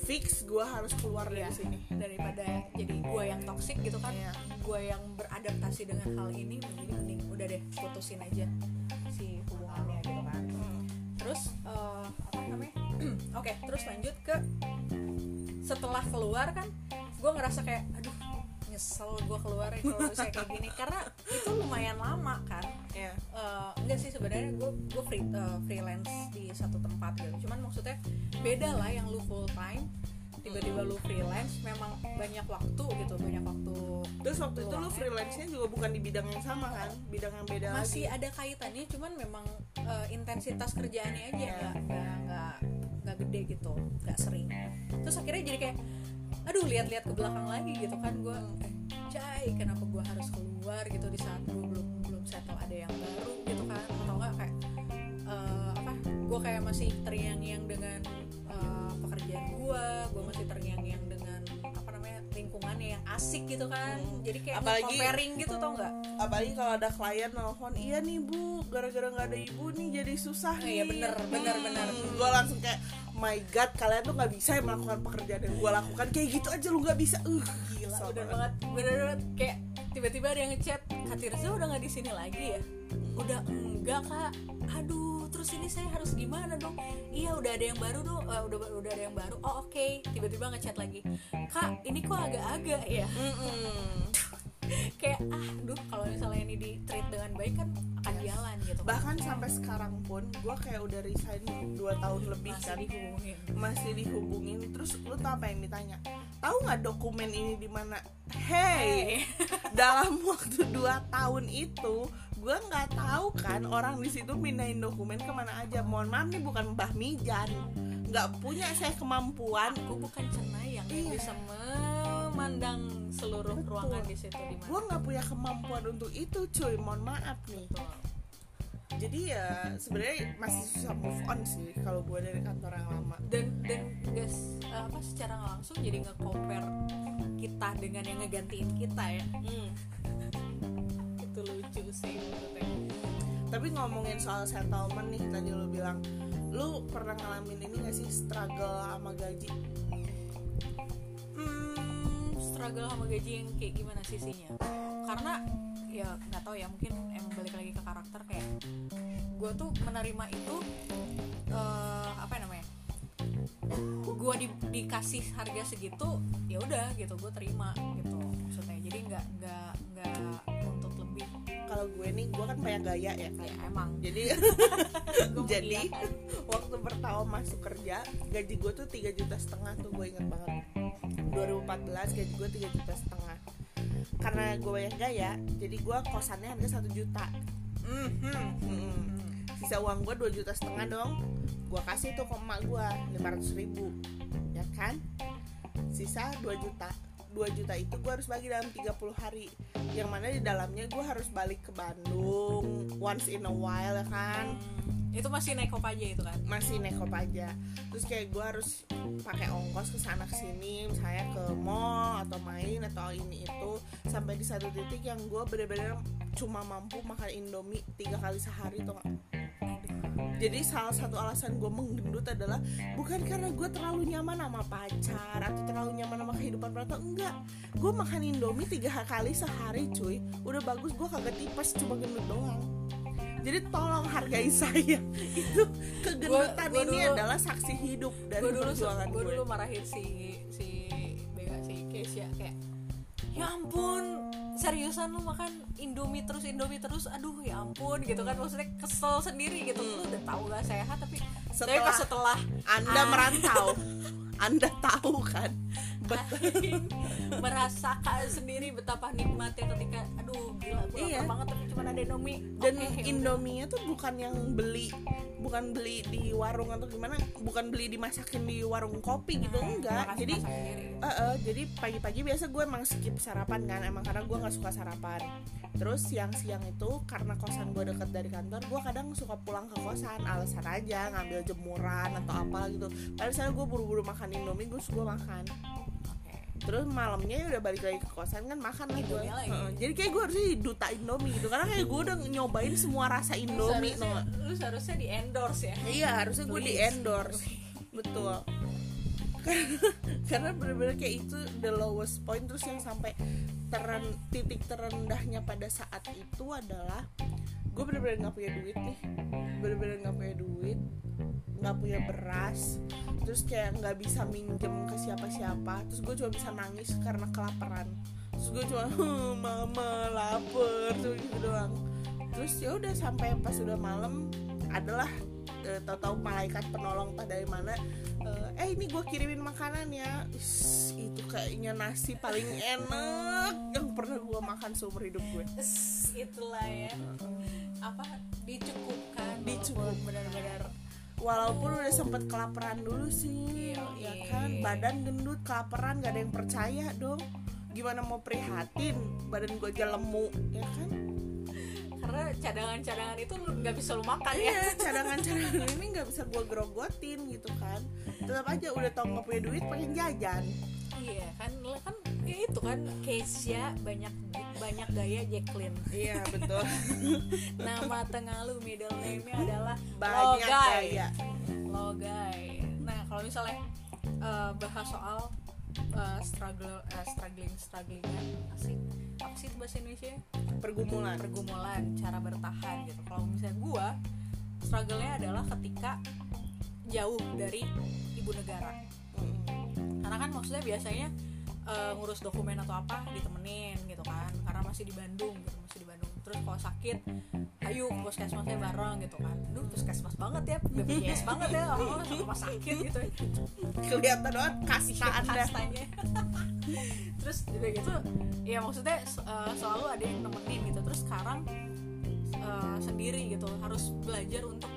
fix gue harus keluar dari Iya. sini. Daripada jadi gue yang toksik gitu kan. Iya. gue yang beradaptasi dengan hal ini jadi mending udah deh putusin aja si terus eh, apa namanya? Oke terus lanjut ke setelah keluar kan gue ngerasa kayak aduh nyesel gue keluar ya kalau misalnya kayak gini. Karena itu lumayan lama kan. Ya Eh, enggak sih sebenarnya gue gue free, eh, freelance di satu tempat gitu. Cuman maksudnya beda lah yang lu full time tiba-tiba lu freelance memang banyak waktu gitu banyak waktu terus waktu itu lu freelance-nya juga bukan di bidang yang sama kan? Bidang yang beda masih lagi ada kaitannya cuman memang eh, intensitas kerjaannya aja Iya. nggak nggak nggak nggak gede gitu nggak sering. Terus akhirnya jadi kayak aduh lihat-lihat ke belakang lagi gitu kan gue eh, cai kenapa gue harus keluar? Gitu di saat gue belum belum settle ada yang baru gitu kan atau enggak kayak eh, apa gue kayak masih terngiang-ngiang dengan gue gue masih terngiang-ngiang dengan apa namanya lingkungannya yang asik gitu kan. Jadi kayak Apalagi- comparing gitu tau nggak? Apalagi kalau ada klien nelfon iya nih bu gara-gara nggak ada ibu nih jadi susah Oh, nih. iya, bener, bener, bener. gue langsung kayak my god kalian tuh nggak bisa ya melakukan pekerjaan yang gue lakukan. Kayak gitu aja lu nggak bisa. Uh gila Bener banget. banget, bener banget. Kayak tiba-tiba ada yang ngechat Kak Tirza udah nggak di sini lagi ya? Udah enggak kak, aduh terus ini saya harus gimana dong? Iya udah ada yang baru dong, Eh, udah udah ada yang baru. Oh oke, tiba-tiba ngechat lagi, kak ini kok agak-agak ya? Mm-mm. kayak ah, duh kalau misalnya ini di treat dengan baik kan akan jalan gitu. bahkan sampai sekarang pun gue kayak udah resign 2 tahun lebih Masih kan dihubungin. masih dihubungin terus lu tau apa yang ditanya tahu nggak dokumen ini di mana hey dalam waktu 2 tahun itu gue nggak tahu kan orang di situ pindahin dokumen ke mana aja mohon maaf nih bukan mbah mijan nggak punya saya kemampuan Aku bukan cenayang yang Iya. bisa memandang seluruh Betul. ruangan di situ di gue nggak punya kemampuan untuk itu cuy mohon maaf nih Betul. jadi ya sebenarnya masih susah move on sih kalau gue dari kantor yang lama dan dan guys apa secara langsung jadi nge compare kita dengan yang ngegantiin kita ya Hmm. itu lucu sih maksudnya tapi ngomongin soal settlement nih tadi lu bilang lu pernah ngalamin ini gak sih struggle sama gaji? Hmm, struggle sama gaji yang kayak gimana sisinya karena ya nggak tahu ya mungkin emang balik lagi ke karakter kayak gue tuh menerima itu eh, apa ya namanya gue di, dikasih harga segitu ya udah gitu gue terima gitu maksudnya. Jadi nggak nggak nggak kalau gue nih gue kan banyak gaya ya. Kan ya emang. Jadi jadi mengiyakan. waktu pertama masuk kerja gaji gue tuh tiga juta setengah tuh gue inget banget. 2014 gaji gue tiga juta setengah. Karena gue banyak gaya jadi gue kosannya harga satu juta. Mm-mm. sisa uang gue 2 juta setengah dong. Gue kasih tuh ke emak gue 500 ribu. Ya kan? Sisa 2 juta 2 juta itu gue harus bagi dalam 30 hari. Yang mana di dalamnya gue harus balik ke Bandung once in a while ya kan? Hmm, itu masih naik aja itu kan? Masih nekop aja terus kayak gue harus pakai ongkos ke sana sini misalnya ke mall atau main atau ini itu. Sampai di satu titik yang gue bener-bener cuma mampu makan indomie tiga kali sehari tuh? Jadi salah satu alasan gue menggendut adalah bukan karena gue terlalu nyaman sama pacar atau terlalu nyaman sama kehidupan perantau enggak. Gue makan indomie tiga kali sehari cuy. Udah bagus gue kagak tipes cuma gendut doang. Jadi tolong hargai saya. Itu kegendutan Gua- gua ini dulu- adalah saksi hidup dari gue dulu perjuangan gue gue. dulu marahin si si Bega si Keisha kayak ya ampun seriusan lu makan Indomie terus Indomie terus aduh ya ampun gitu kan maksudnya kesel sendiri gitu lu udah tahu gak sehat tapi tapi Hmm. Setelah- pas setelah anda Ah. merantau anda tahu kan aing merasakan sendiri betapa nikmatnya ketika aduh gila gue Iya. banget tapi cuma ada Indomie dan udah. Indominya tuh bukan yang beli bukan beli di warung atau gimana bukan beli dimasakin di warung kopi gitu enggak Makan jadi. Eh, eh, jadi pagi-pagi biasa gue emang skip sarapan kan emang karena gue nggak suka sarapan terus siang-siang itu karena kosan gue deket dari kantor gue kadang suka pulang ke kosan alasan aja ngambil jemuran atau apa gitu padahal misalnya gue buru-buru makan indomie gue gue makan. Terus malamnya ya udah balik lagi ke kosan kan makan lah gue lagi. Heeh, jadi kayak gue harusnya duta Indomie gitu. Karena kayak gue udah nyobain semua rasa lu Indomie seharusnya, no. lu seharusnya di endorse ya. Iya harusnya gue di endorse. Betul. Karena bener-bener kayak itu the lowest point. Terus yang sampai teren titik terendahnya pada saat itu adalah gue bener-bener nggak punya duit nih. Bener-bener nggak punya duit nggak punya beras terus kayak nggak bisa minjem ke siapa-siapa terus gue cuma bisa nangis karena kelaparan. Terus gue cuma "Huh, mama lapar tuh gitu doang. Terus ya udah sampai pas udah malam adalah eh, tahu-tahu malaikat penolong pada dari mana eh, eh ini gue kirimin makanan ya. Is, itu kayaknya nasi paling enak yang pernah gue makan seumur hidup gue itulah ya. Apa dicukupkan Dicukup. benar-benar walaupun udah sempet kelaparan dulu sih Iya, ya iya. kan? Badan gendut kelaparan gak ada yang percaya dong. Gimana mau prihatin? Badan gue aja lemu ya kan? Karena cadangan-cadangan itu nggak bisa lu makan ya. Iya cadangan-cadangan ini nggak bisa gue gerogotin gitu kan. Tetap aja udah tau nggak punya duit pengen jajan. Iya kan lah kan ya itu kan Keisha banyak banyak gaya Jacqueline. Iya betul. Nama tengah lu middle name-nya adalah banyak Logai. gaya. Logai. Nah, kalau misalnya eh, bahas soal eh, struggle eh, struggling strugglingan asik apa sih itu bahasa Indonesia? Pergumulan. Pergumulan cara bertahan gitu. Kalau misalnya gua struggle-nya adalah ketika jauh dari ibu negara. Karena kan maksudnya biasanya eh, ngurus dokumen atau apa ditemenin gitu kan. Karena masih di Bandung gitu masih di Bandung. Terus kalau sakit ayo ke puskesmasnya bareng gitu kan. Duh puskesmas banget ya BPJS banget ya oh rumah sakit gitu. Kelihatan banget kasta anda. kastanya. Terus udah gitu ya maksudnya eh, selalu ada yang nemenin gitu. Terus sekarang eh, sendiri gitu harus belajar untuk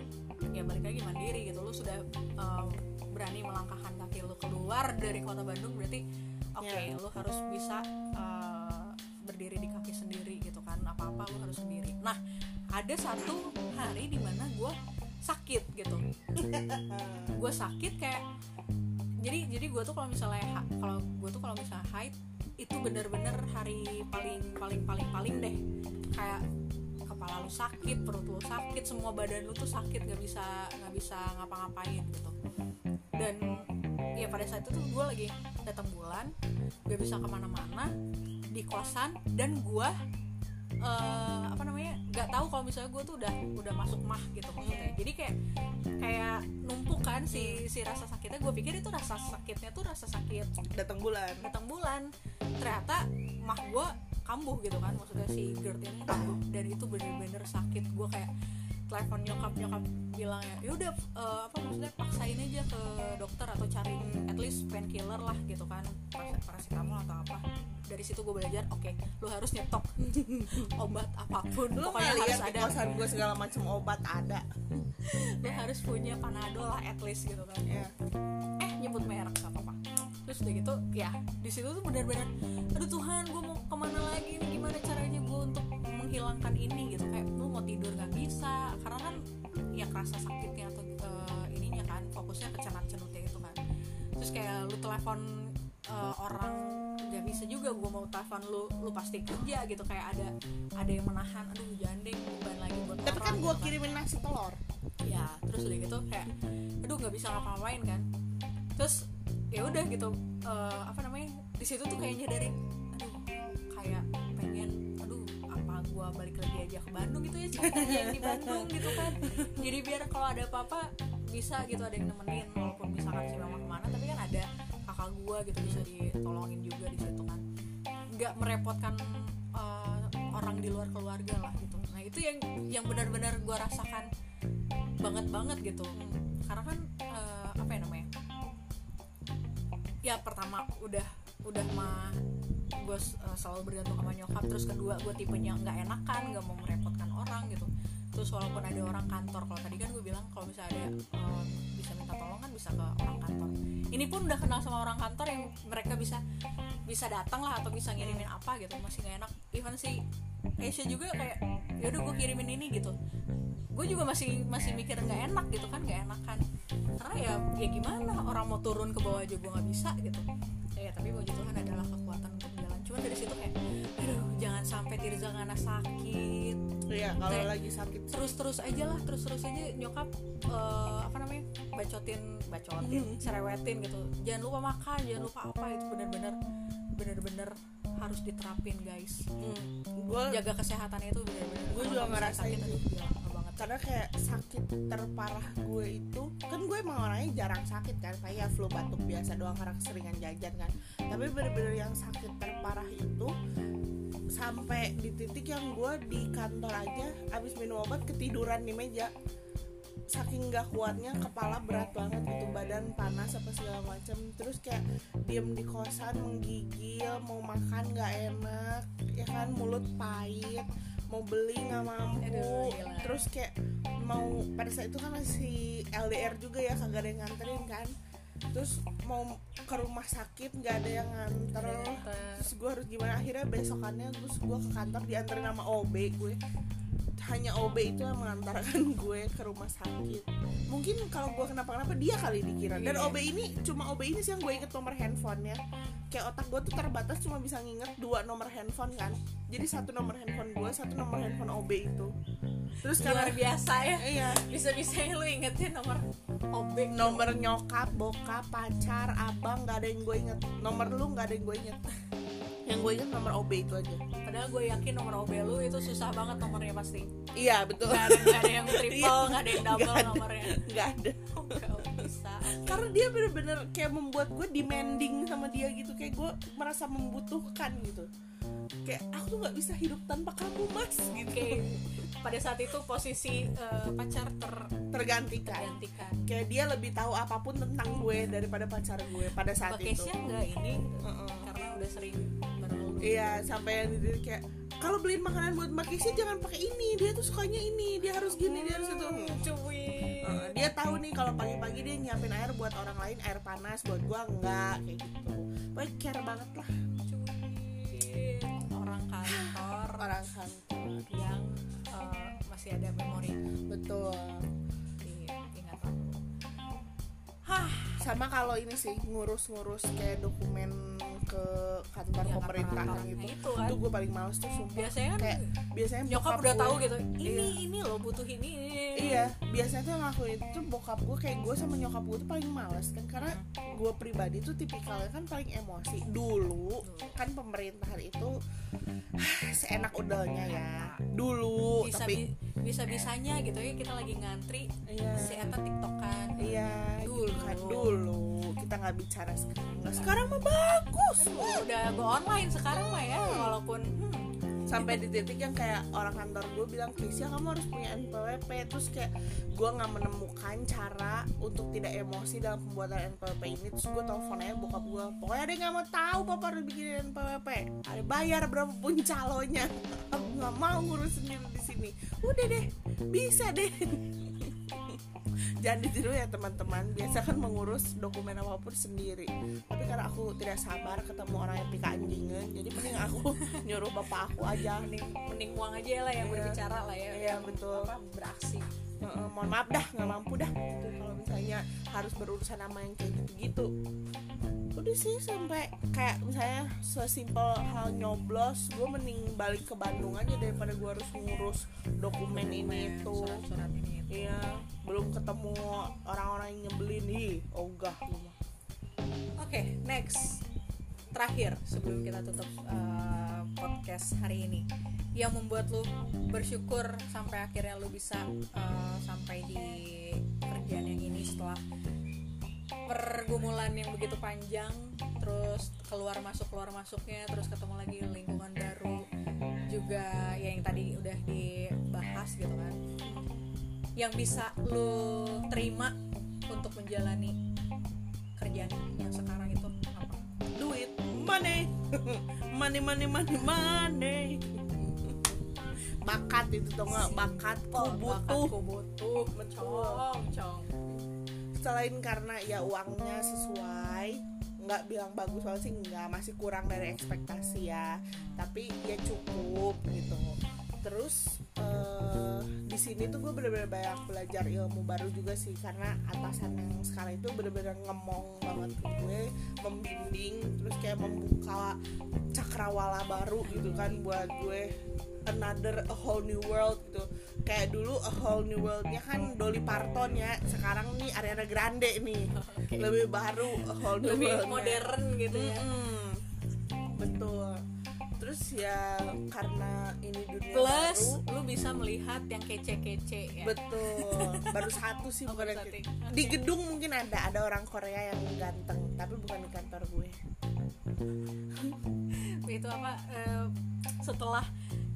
ya balik lagi mandiri gitu. Lu sudah eh, berani melangkahkan kaki lu keluar dari kota Bandung berarti oke Ya. lu harus bisa eh, berdiri di kaki sendiri gitu kan. Apa apa lu harus sendiri. Nah ada satu hari di mana gue sakit gitu. Gue sakit kayak jadi jadi gue tuh kalau misalnya kalau gue tuh kalau misalnya haid itu bener-bener hari paling paling paling paling deh. Kayak kepala lu sakit perut lu sakit semua badan lu tuh sakit nggak bisa nggak bisa ngapa-ngapain gitu. Dan ya pada saat itu tuh gue lagi datang bulan gak bisa ke mana-mana di kosan dan gue eh, apa namanya nggak tahu kalau misalnya gue tuh udah udah masuk mah gitu maksudnya. Jadi kayak kayak numpuk kan si si rasa sakitnya. Gue pikir itu rasa sakitnya tuh rasa sakit datang bulan. datang bulan. Ternyata mah gue kambuh gitu kan maksudnya si GERD ini kambuh. Dan itu bener-bener sakit. Gue kayak telepon nyokap nyokap bilang ya yaudah eh, apa maksudnya paksain aja ke dokter atau cari at least painkiller lah gitu kan. Paracetamol atau apa. Dari situ gue belajar oke lu harus nyetok obat apa pun lu pokoknya harus ada. kosan gue segala macam obat ada. Lu harus punya panadol lah at least gitu kan. Ya eh nyebut merek gak apa-apa. Terus udah gitu ya di situ tuh benar-benar aduh Tuhan gue mau ke mana lagi nih gimana caranya gue untuk menghilangkan ini gitu. Kayak lu mau tidur nggak bisa. Karena kan ya kerasa sakitnya atau eh, ininya kan fokusnya ke cenut-cenutnya itu kan. Terus kayak lu telepon eh, orang nggak bisa juga gue mau telepon lu lu pasti kerja gitu. Kayak ada ada yang menahan aduh jangan deh beban lagi buat tapi orang kan gue gitu. kirimin nasi telur. Ya terus udah gitu kayak aduh nggak bisa ngapa-ngapain kan. Terus ya udah gitu eh, apa namanya di situ tuh kayak nyadarin aduh kayak gua balik lagi aja ke Bandung gitu ya ceritanya yang di Bandung gitu kan. Jadi biar kalau ada apa-apa bisa gitu ada yang nemenin walaupun misalkan si mama ke mana tapi kan ada kakak gua gitu bisa ditolongin juga di situ kan. Nggak merepotkan eh, orang di luar keluarga lah gitu. Nah itu yang yang benar-benar gua rasakan banget banget gitu. Karena kan eh, apa ya namanya? Ya pertama udah udah mah gue selalu bergantung sama nyokap. Terus kedua gue tipenya nggak enakan nggak mau merepotkan orang gitu. Terus walaupun ada orang kantor kalau tadi kan gue bilang kalau misalnya ada em, bisa minta tolong kan bisa ke orang kantor. Ini pun udah kenal sama orang kantor yang mereka bisa bisa datang lah atau bisa ngirimin apa gitu masih nggak enak. Even si Asia juga kayak ya udah gue kirimin ini gitu. Gue juga masih masih mikir nggak enak gitu kan nggak enakan. Karena ya ya gimana? Orang mau turun ke bawah aja gue nggak bisa gitu dari situ kayak aduh jangan sampai Tirza ngana sakit. Iya kalau Kayak- lagi sakit. terus terus aja lah terus terus aja nyokap eh, apa namanya bacotin bacotin Hmm. serewetin gitu. Jangan lupa makan jangan lupa apa itu bener-bener bener-bener harus diterapin guys. Hmm. gue jaga kesehatannya itu bener-bener Gua Kalau juga ngerasain sakit, karena kayak sakit terparah gue itu kan gue emang orangnya jarang sakit kan kayak flu batuk biasa doang karena keseringan jajan kan. Tapi bener-bener yang sakit terparah itu sampai di titik yang gue di kantor aja abis minum obat ketiduran di meja. Saking nggak kuatnya kepala berat banget gitu badan panas apa segala macam terus kayak diem di kosan menggigil mau makan nggak enak ya kan mulut pahit mau beli nggak mampu Aduh, gila. terus kayak mau pada saat itu kan masih LDR juga ya kagak ada yang nganterin kan terus mau ke rumah sakit nggak ada yang nganter. Terus gue harus gimana? Akhirnya besokannya terus gue ke kantor dianterin sama OB gue. Hanya OB itu yang mengantarkan gue ke rumah sakit. Mungkin kalau gue kenapa-kenapa dia kali dikira. Dan Iya. OB ini cuma OB ini sih yang gue inget nomor handphonenya. Kayak otak gue tuh terbatas cuma bisa nginget dua nomor handphone kan. Jadi satu nomor handphone gue satu nomor handphone OB itu. Terus luar karena biasa ya. Iya. Bisa-bisanya lu ingetin nomor OB nomor nyokap bokap pacar abang nggak ada yang gue inget. Nomor lu nggak ada yang gue inget. Yang gue inget nomor OB itu aja. Padahal gue yakin nomor OB lu itu susah banget nomornya pasti. Iya betul. Nggak ada nggak ada yang triple Iya. nggak ada yang double Nggak ada. nomornya. Nggak ada. Oh, nggak bisa. Karena dia bener-bener kayak membuat gue demanding sama dia gitu. Kayak gue merasa membutuhkan gitu. Kayak aku tuh nggak bisa hidup tanpa kamu mas. Gitu. oke pada saat itu posisi eh, pacar tergantikan. tergantikan. Kayak dia lebih tahu apa pun tentang gue daripada pacar gue pada saat Mbak itu. Keisha nggak ini? Heeh. karena udah sering berlalu iya sampai yang dia kayak kalau beliin makanan buat mbak Keisha jangan pakai ini dia tuh sukanya ini dia harus gini dia harus itu. Cuy. Heeh, dia tahu nih kalau pagi-pagi dia nyiapin air buat orang lain air panas buat gua enggak kayak gitu. Pokoknya care banget lah. cuy orang kantor yang eh, masih ada memori. Betul. Di ingatan hah sama kalau ini sih ngurus-ngurus kayak dokumen ke kantor Ya, pemerintahan gitu. itu kan. itu gue paling males tuh sumpah. Biasanya kan kayak biasanya nyokap udah gue- tahu gitu ini Iya. ini lo butuh ini. Iya, biasanya tuh yang ngelakuin itu bokap gue kayak gue sama nyokap gue tuh paling males kan karena gue pribadi tuh tipikalnya kan paling emosi. Dulu kan pemerintahan itu seenak udahnya ya. Dulu bisa tapi bisa bisanya gitu ya kita lagi ngantri iya. si Eta tiktokan. Iya Dulu. Dulu kan dulu kita nggak bicara sekarang. Nah, sekarang mah bagus. Aduh, udah go online sekarang mah ya walaupun hmm, sampai di titik yang kayak orang kantor gue bilang Keisha kamu harus punya NPWP terus kayak gue nggak menemukan cara untuk tidak emosi dalam pembuatan NPWP ini. Terus gue telepon aja bokap gue pokoknya yang nggak mau tahu papa harus bikin NPWP ada bayar berapapun calonnya aku nggak mau ngurus sendiri di sini. Udah deh bisa deh jangan ditiru ya teman-teman biasa kan mengurus dokumen apa pun sendiri. Tapi karena aku tidak sabar ketemu orang yang pika anjingan jadi mending aku nyuruh bapak aku aja. Mending mending uang aja lah yang Iya. berbicara lah ya. Iya, betul. apa beraksi. Heeh, mohon maaf dah nggak mampu dah. Gitu kalau misalnya harus berurusan sama yang kayak gitu-gitu udah sih sampai kayak misalnya sesimpel hal nyoblos gue mending balik ke Bandung aja daripada gue harus ngurus dokumen ini itu surat-surat ini itu. iya belum ketemu orang-orang yang nyebelin ih ogah mah. Oke, next. Terakhir sebelum kita tutup uh, podcast hari ini, yang membuat lu bersyukur sampai akhirnya lu bisa uh, sampai di kerjaan yang ini setelah pergumulan yang begitu panjang, terus keluar masuk keluar masuknya, terus ketemu lagi lingkungan baru, juga ya yang tadi udah dibahas gitu kan, yang bisa lu terima untuk menjalani kerjaan yang sekarang itu apa? duit money. Money money money money. Bakat itu tuh nggak? Bakatku Oh, butuh butuh Betul. cong cong selain karena ya uangnya sesuai nggak bilang bagus banget sih nggak masih kurang dari ekspektasi ya. Tapi ya cukup gitu. Terus eh, di sini tuh gue bener-bener banyak belajar ilmu baru juga sih karena atasan yang sekarang itu bener-bener ngemong banget gue membimbing terus kayak membuka cakrawala baru gitu kan buat gue another a whole new world gitu. Kayak dulu a whole new worldnya kan Dolly Parton ya. Sekarang nih Ariana Grande nih. Oke. lebih baru a whole new lebih world modern gitu ya. Mm-mm. betul. Terus ya karena ini dunia plus baru. lu bisa melihat yang kece-kece ya. Betul. Baru satu sih Oh, bukan Oke. di gedung mungkin ada ada orang Korea yang ganteng tapi bukan di kantor gue. Itu apa eh, setelah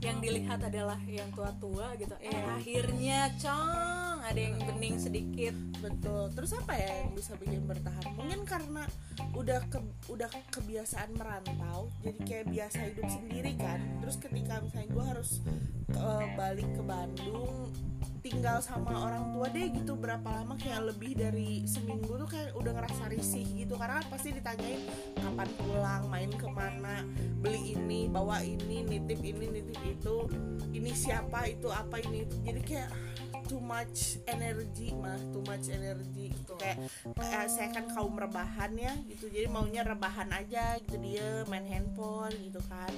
yang dilihat adalah yang tua-tua gitu. Eh Iya. akhirnya cong ada yang bening sedikit. Betul. Terus apa ya yang bisa bikin bertahan? Mungkin karena udah ke, udah kebiasaan merantau jadi kayak biasa hidup sendiri kan. Terus ketika misalnya gue harus eh, balik ke Bandung tinggal sama orang tua deh gitu berapa lama kayak lebih dari seminggu tuh kayak udah ngerasa risih gitu. Karena pasti ditanyain kapan pulang? Main ke mana? Beli ini bawa ini nitip ini nitip itu. Ini siapa? Itu apa? Ini itu. Jadi kayak too much energy mah. Too much energy. Gitu. Kayak eh, saya kan kaum rebahan ya. Gitu. Jadi maunya rebahan aja gitu dia main handphone gitu kan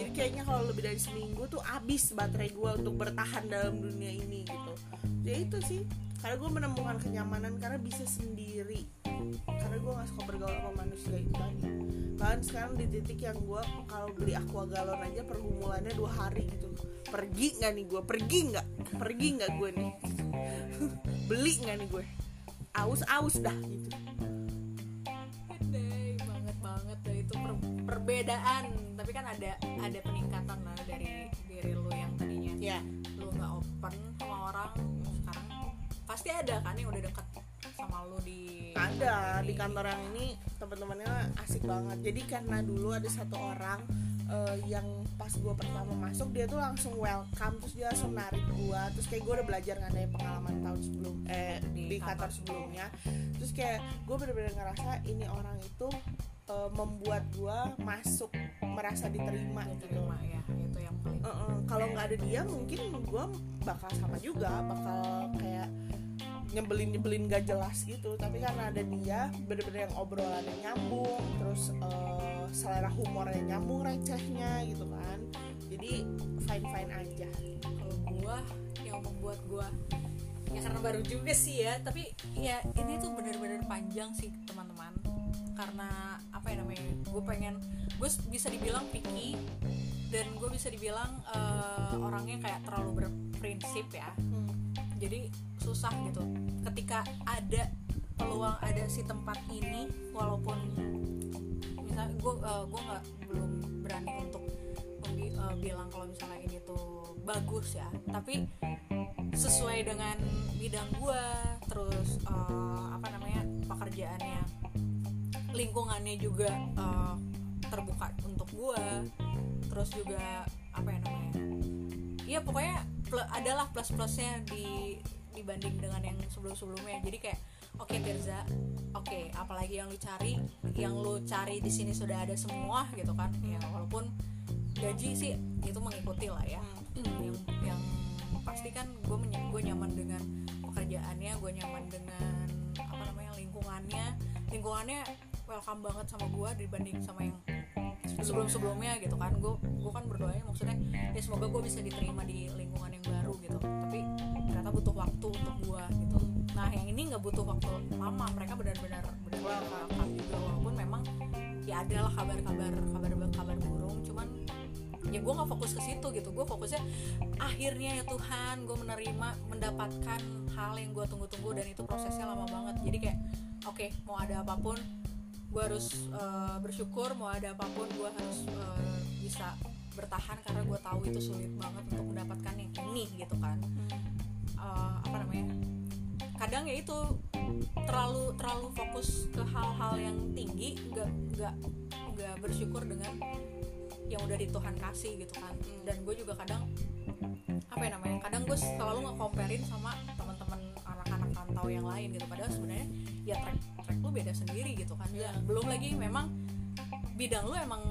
jadi kayaknya kalau lebih dari seminggu tuh abis baterai gue untuk bertahan dalam dunia ini gitu. Ya itu sih. Karena gue menemukan kenyamanan karena bisa sendiri. Karena gue gak suka bergaul sama manusia itu tadi. Bahkan sekarang di titik yang gue kalau beli aqua galon aja pergumulannya dua hari gitu. Pergi nggak nih gue pergi nggak? Pergi nggak gue nih? Beli nggak nih gue aus aus dah gitu. Deh, banget banget deh itu per- perbedaan tapi kan ada ada peningkatan lah dari diri lu yang tadinya ya lu nggak open sama orang sekarang pasti ada kan yang udah deket sama lu di ada di kantor yang ini teman-temannya asik banget. Jadi karena dulu ada satu orang eh, yang pas gue pertama masuk dia tuh langsung welcome terus dia langsung narik gue terus kayak gue udah belajar ngadain pengalaman tahun sebelum eh Di di, kantor kantor sebelumnya. terus kayak gue bener-bener ngerasa ini orang itu eh, membuat gue masuk merasa diterima gitu. Diterima ya. Itu yang paling Uh-uh. kalau nggak ada dia mungkin gue bakal sama juga bakal kayak nyebelin nyebelin gak jelas gitu. Tapi karena ada dia bener-bener yang obrolannya nyambung terus uh, selera humornya nyambung recehnya gitu kan. Jadi fine fine aja. Kalau gua yang membuat gua ya karena baru juga sih ya tapi ya ini tuh bener-bener panjang sih teman-teman karena apa ya namanya gue pengen gue bisa dibilang picky dan gue bisa dibilang eh, orangnya kayak terlalu berprinsip ya. Jadi susah gitu. Ketika ada peluang ada si tempat ini walaupun misalnya gue gue nggak belum berani untuk membi- eh, bilang kalau misalnya ini tuh bagus ya. Tapi sesuai dengan bidang gue terus eh, apa namanya pekerjaannya lingkungannya juga eh, terbuka untuk gue terus juga apa ya namanya ya pokoknya pl- adalah plus plusnya di dibanding dengan yang sebelum sebelumnya jadi kayak oke Tirza oke apalagi yang lu cari yang lu cari di sini sudah ada semua gitu kan. Ya walaupun gaji sih itu mengikuti lah ya. Yang yang pasti kan gue gue nyaman dengan pekerjaannya gue nyaman dengan apa namanya lingkungannya. Lingkungannya welcome banget sama gue dibanding sama yang sebelum sebelumnya gitu kan. Gue gue kan berdoanya maksudnya ya semoga gue bisa diterima di lingkungan yang baru gitu. Tapi ternyata butuh waktu untuk gue gitu. Nah yang ini nggak butuh waktu lama. Mereka benar-benar benar-benar welcome juga walaupun memang ya ada lah kabar-kabar kabar kabar burung. Cuman ya gue nggak fokus ke situ gitu. Gue fokusnya akhirnya ya Tuhan gue menerima mendapatkan hal yang gue tunggu-tunggu dan itu prosesnya lama banget. Jadi kayak oke mau ada apa pun gue harus eh, bersyukur mau ada apa pun gue harus eh, bisa bertahan karena gue tahu itu sulit banget untuk mendapatkan yang ini gitu kan. Eh, apa namanya kadang ya itu terlalu terlalu fokus ke hal-hal yang tinggi nggak nggak nggak bersyukur dengan yang udah di Tuhan kasih gitu kan. Dan gue juga kadang apa ya namanya kadang gue selalu nge-comparein sama teman-teman anak-anak rantau yang lain gitu. Padahal sebenarnya ya track track lu beda sendiri gitu kan. Iya. belum lagi memang bidang lu emang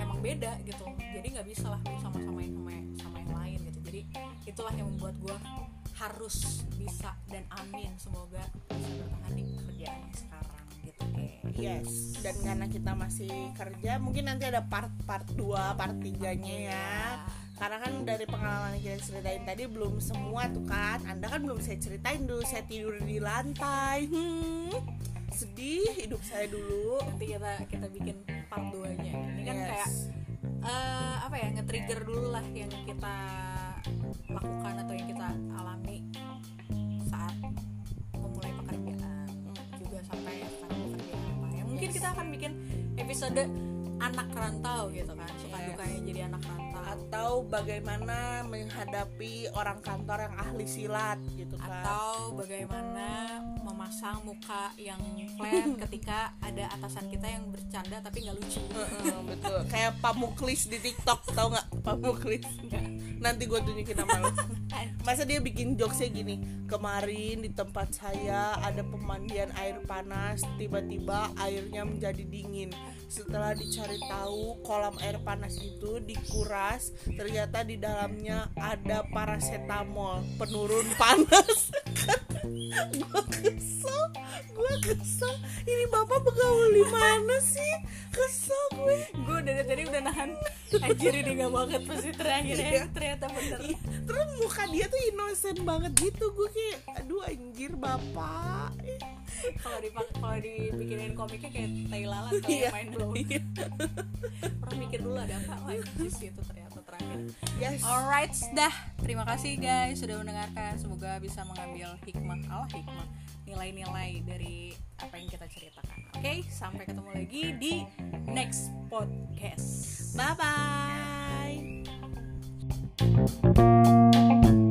emang beda gitu. Jadi nggak bisa lah lu sama-samain sama sama yang lain gitu. Jadi itulah yang membuat gue harus bisa dan amin semoga bisa bertahan di pekerjaan yang sekarang gitu. Guys Yes, dan karena kita masih kerja, mungkin nanti ada part-part 2, part 3-nya ya. Karena kan dari pengalaman yang kita ceritain tadi belum semua tuh kan. Anda kan belum saya ceritain dulu, saya tidur di lantai. Hmm, sedih hidup saya dulu. nanti kita kita bikin part 2 nya ini kan Yes. kayak eh, apa ya nge-trigger dulu lah yang kita lakukan atau yang kita alami saat memulai pekerjaan juga sampai sekarang bekerja apa ya mungkin Yes. kita akan bikin episode anak rantau gitu kan suka Yes. dukanya jadi anak rantau atau bagaimana menghadapi orang kantor yang ahli silat gitu kan. atau bagaimana memasang muka yang flat ketika ada atasan kita yang bercanda tapi nggak lucu Heeh, betul. Kayak Pamuklis di TikTok, tau nggak Pamuklis? Nanti gue tunjukin nama lo. Masa dia bikin jokesnya gini Kemarin di tempat saya ada pemandian air panas Tiba-tiba airnya menjadi dingin Setelah dicari tahu kolam air panas itu dikuras Ternyata di dalamnya ada paracetamol Penurun panas. Gue kesel Gue kesel. Ini bapak pegawai di mana sih? Kesel gue. Gue dari tadi udah nahan. Anjir ini gak banget pasti terakhir Iya. ya ternyata bener. Ih, terus muka dia tuh innocent banget gitu gue kayak aduh anjir bapak. Kalau di kalau dibikinin komiknya kayak tai lalat kalau Iya. main blow Iya. orang mikir dulu ada apa? Lagi sih itu ternyata terakhir. Yes. Alright dah. Terima kasih guys sudah mendengarkan. Semoga bisa mengambil hikmah Allah hikmah nilai-nilai dari apa yang kita ceritakan. Oke sampai ketemu lagi di next podcast. Bye bye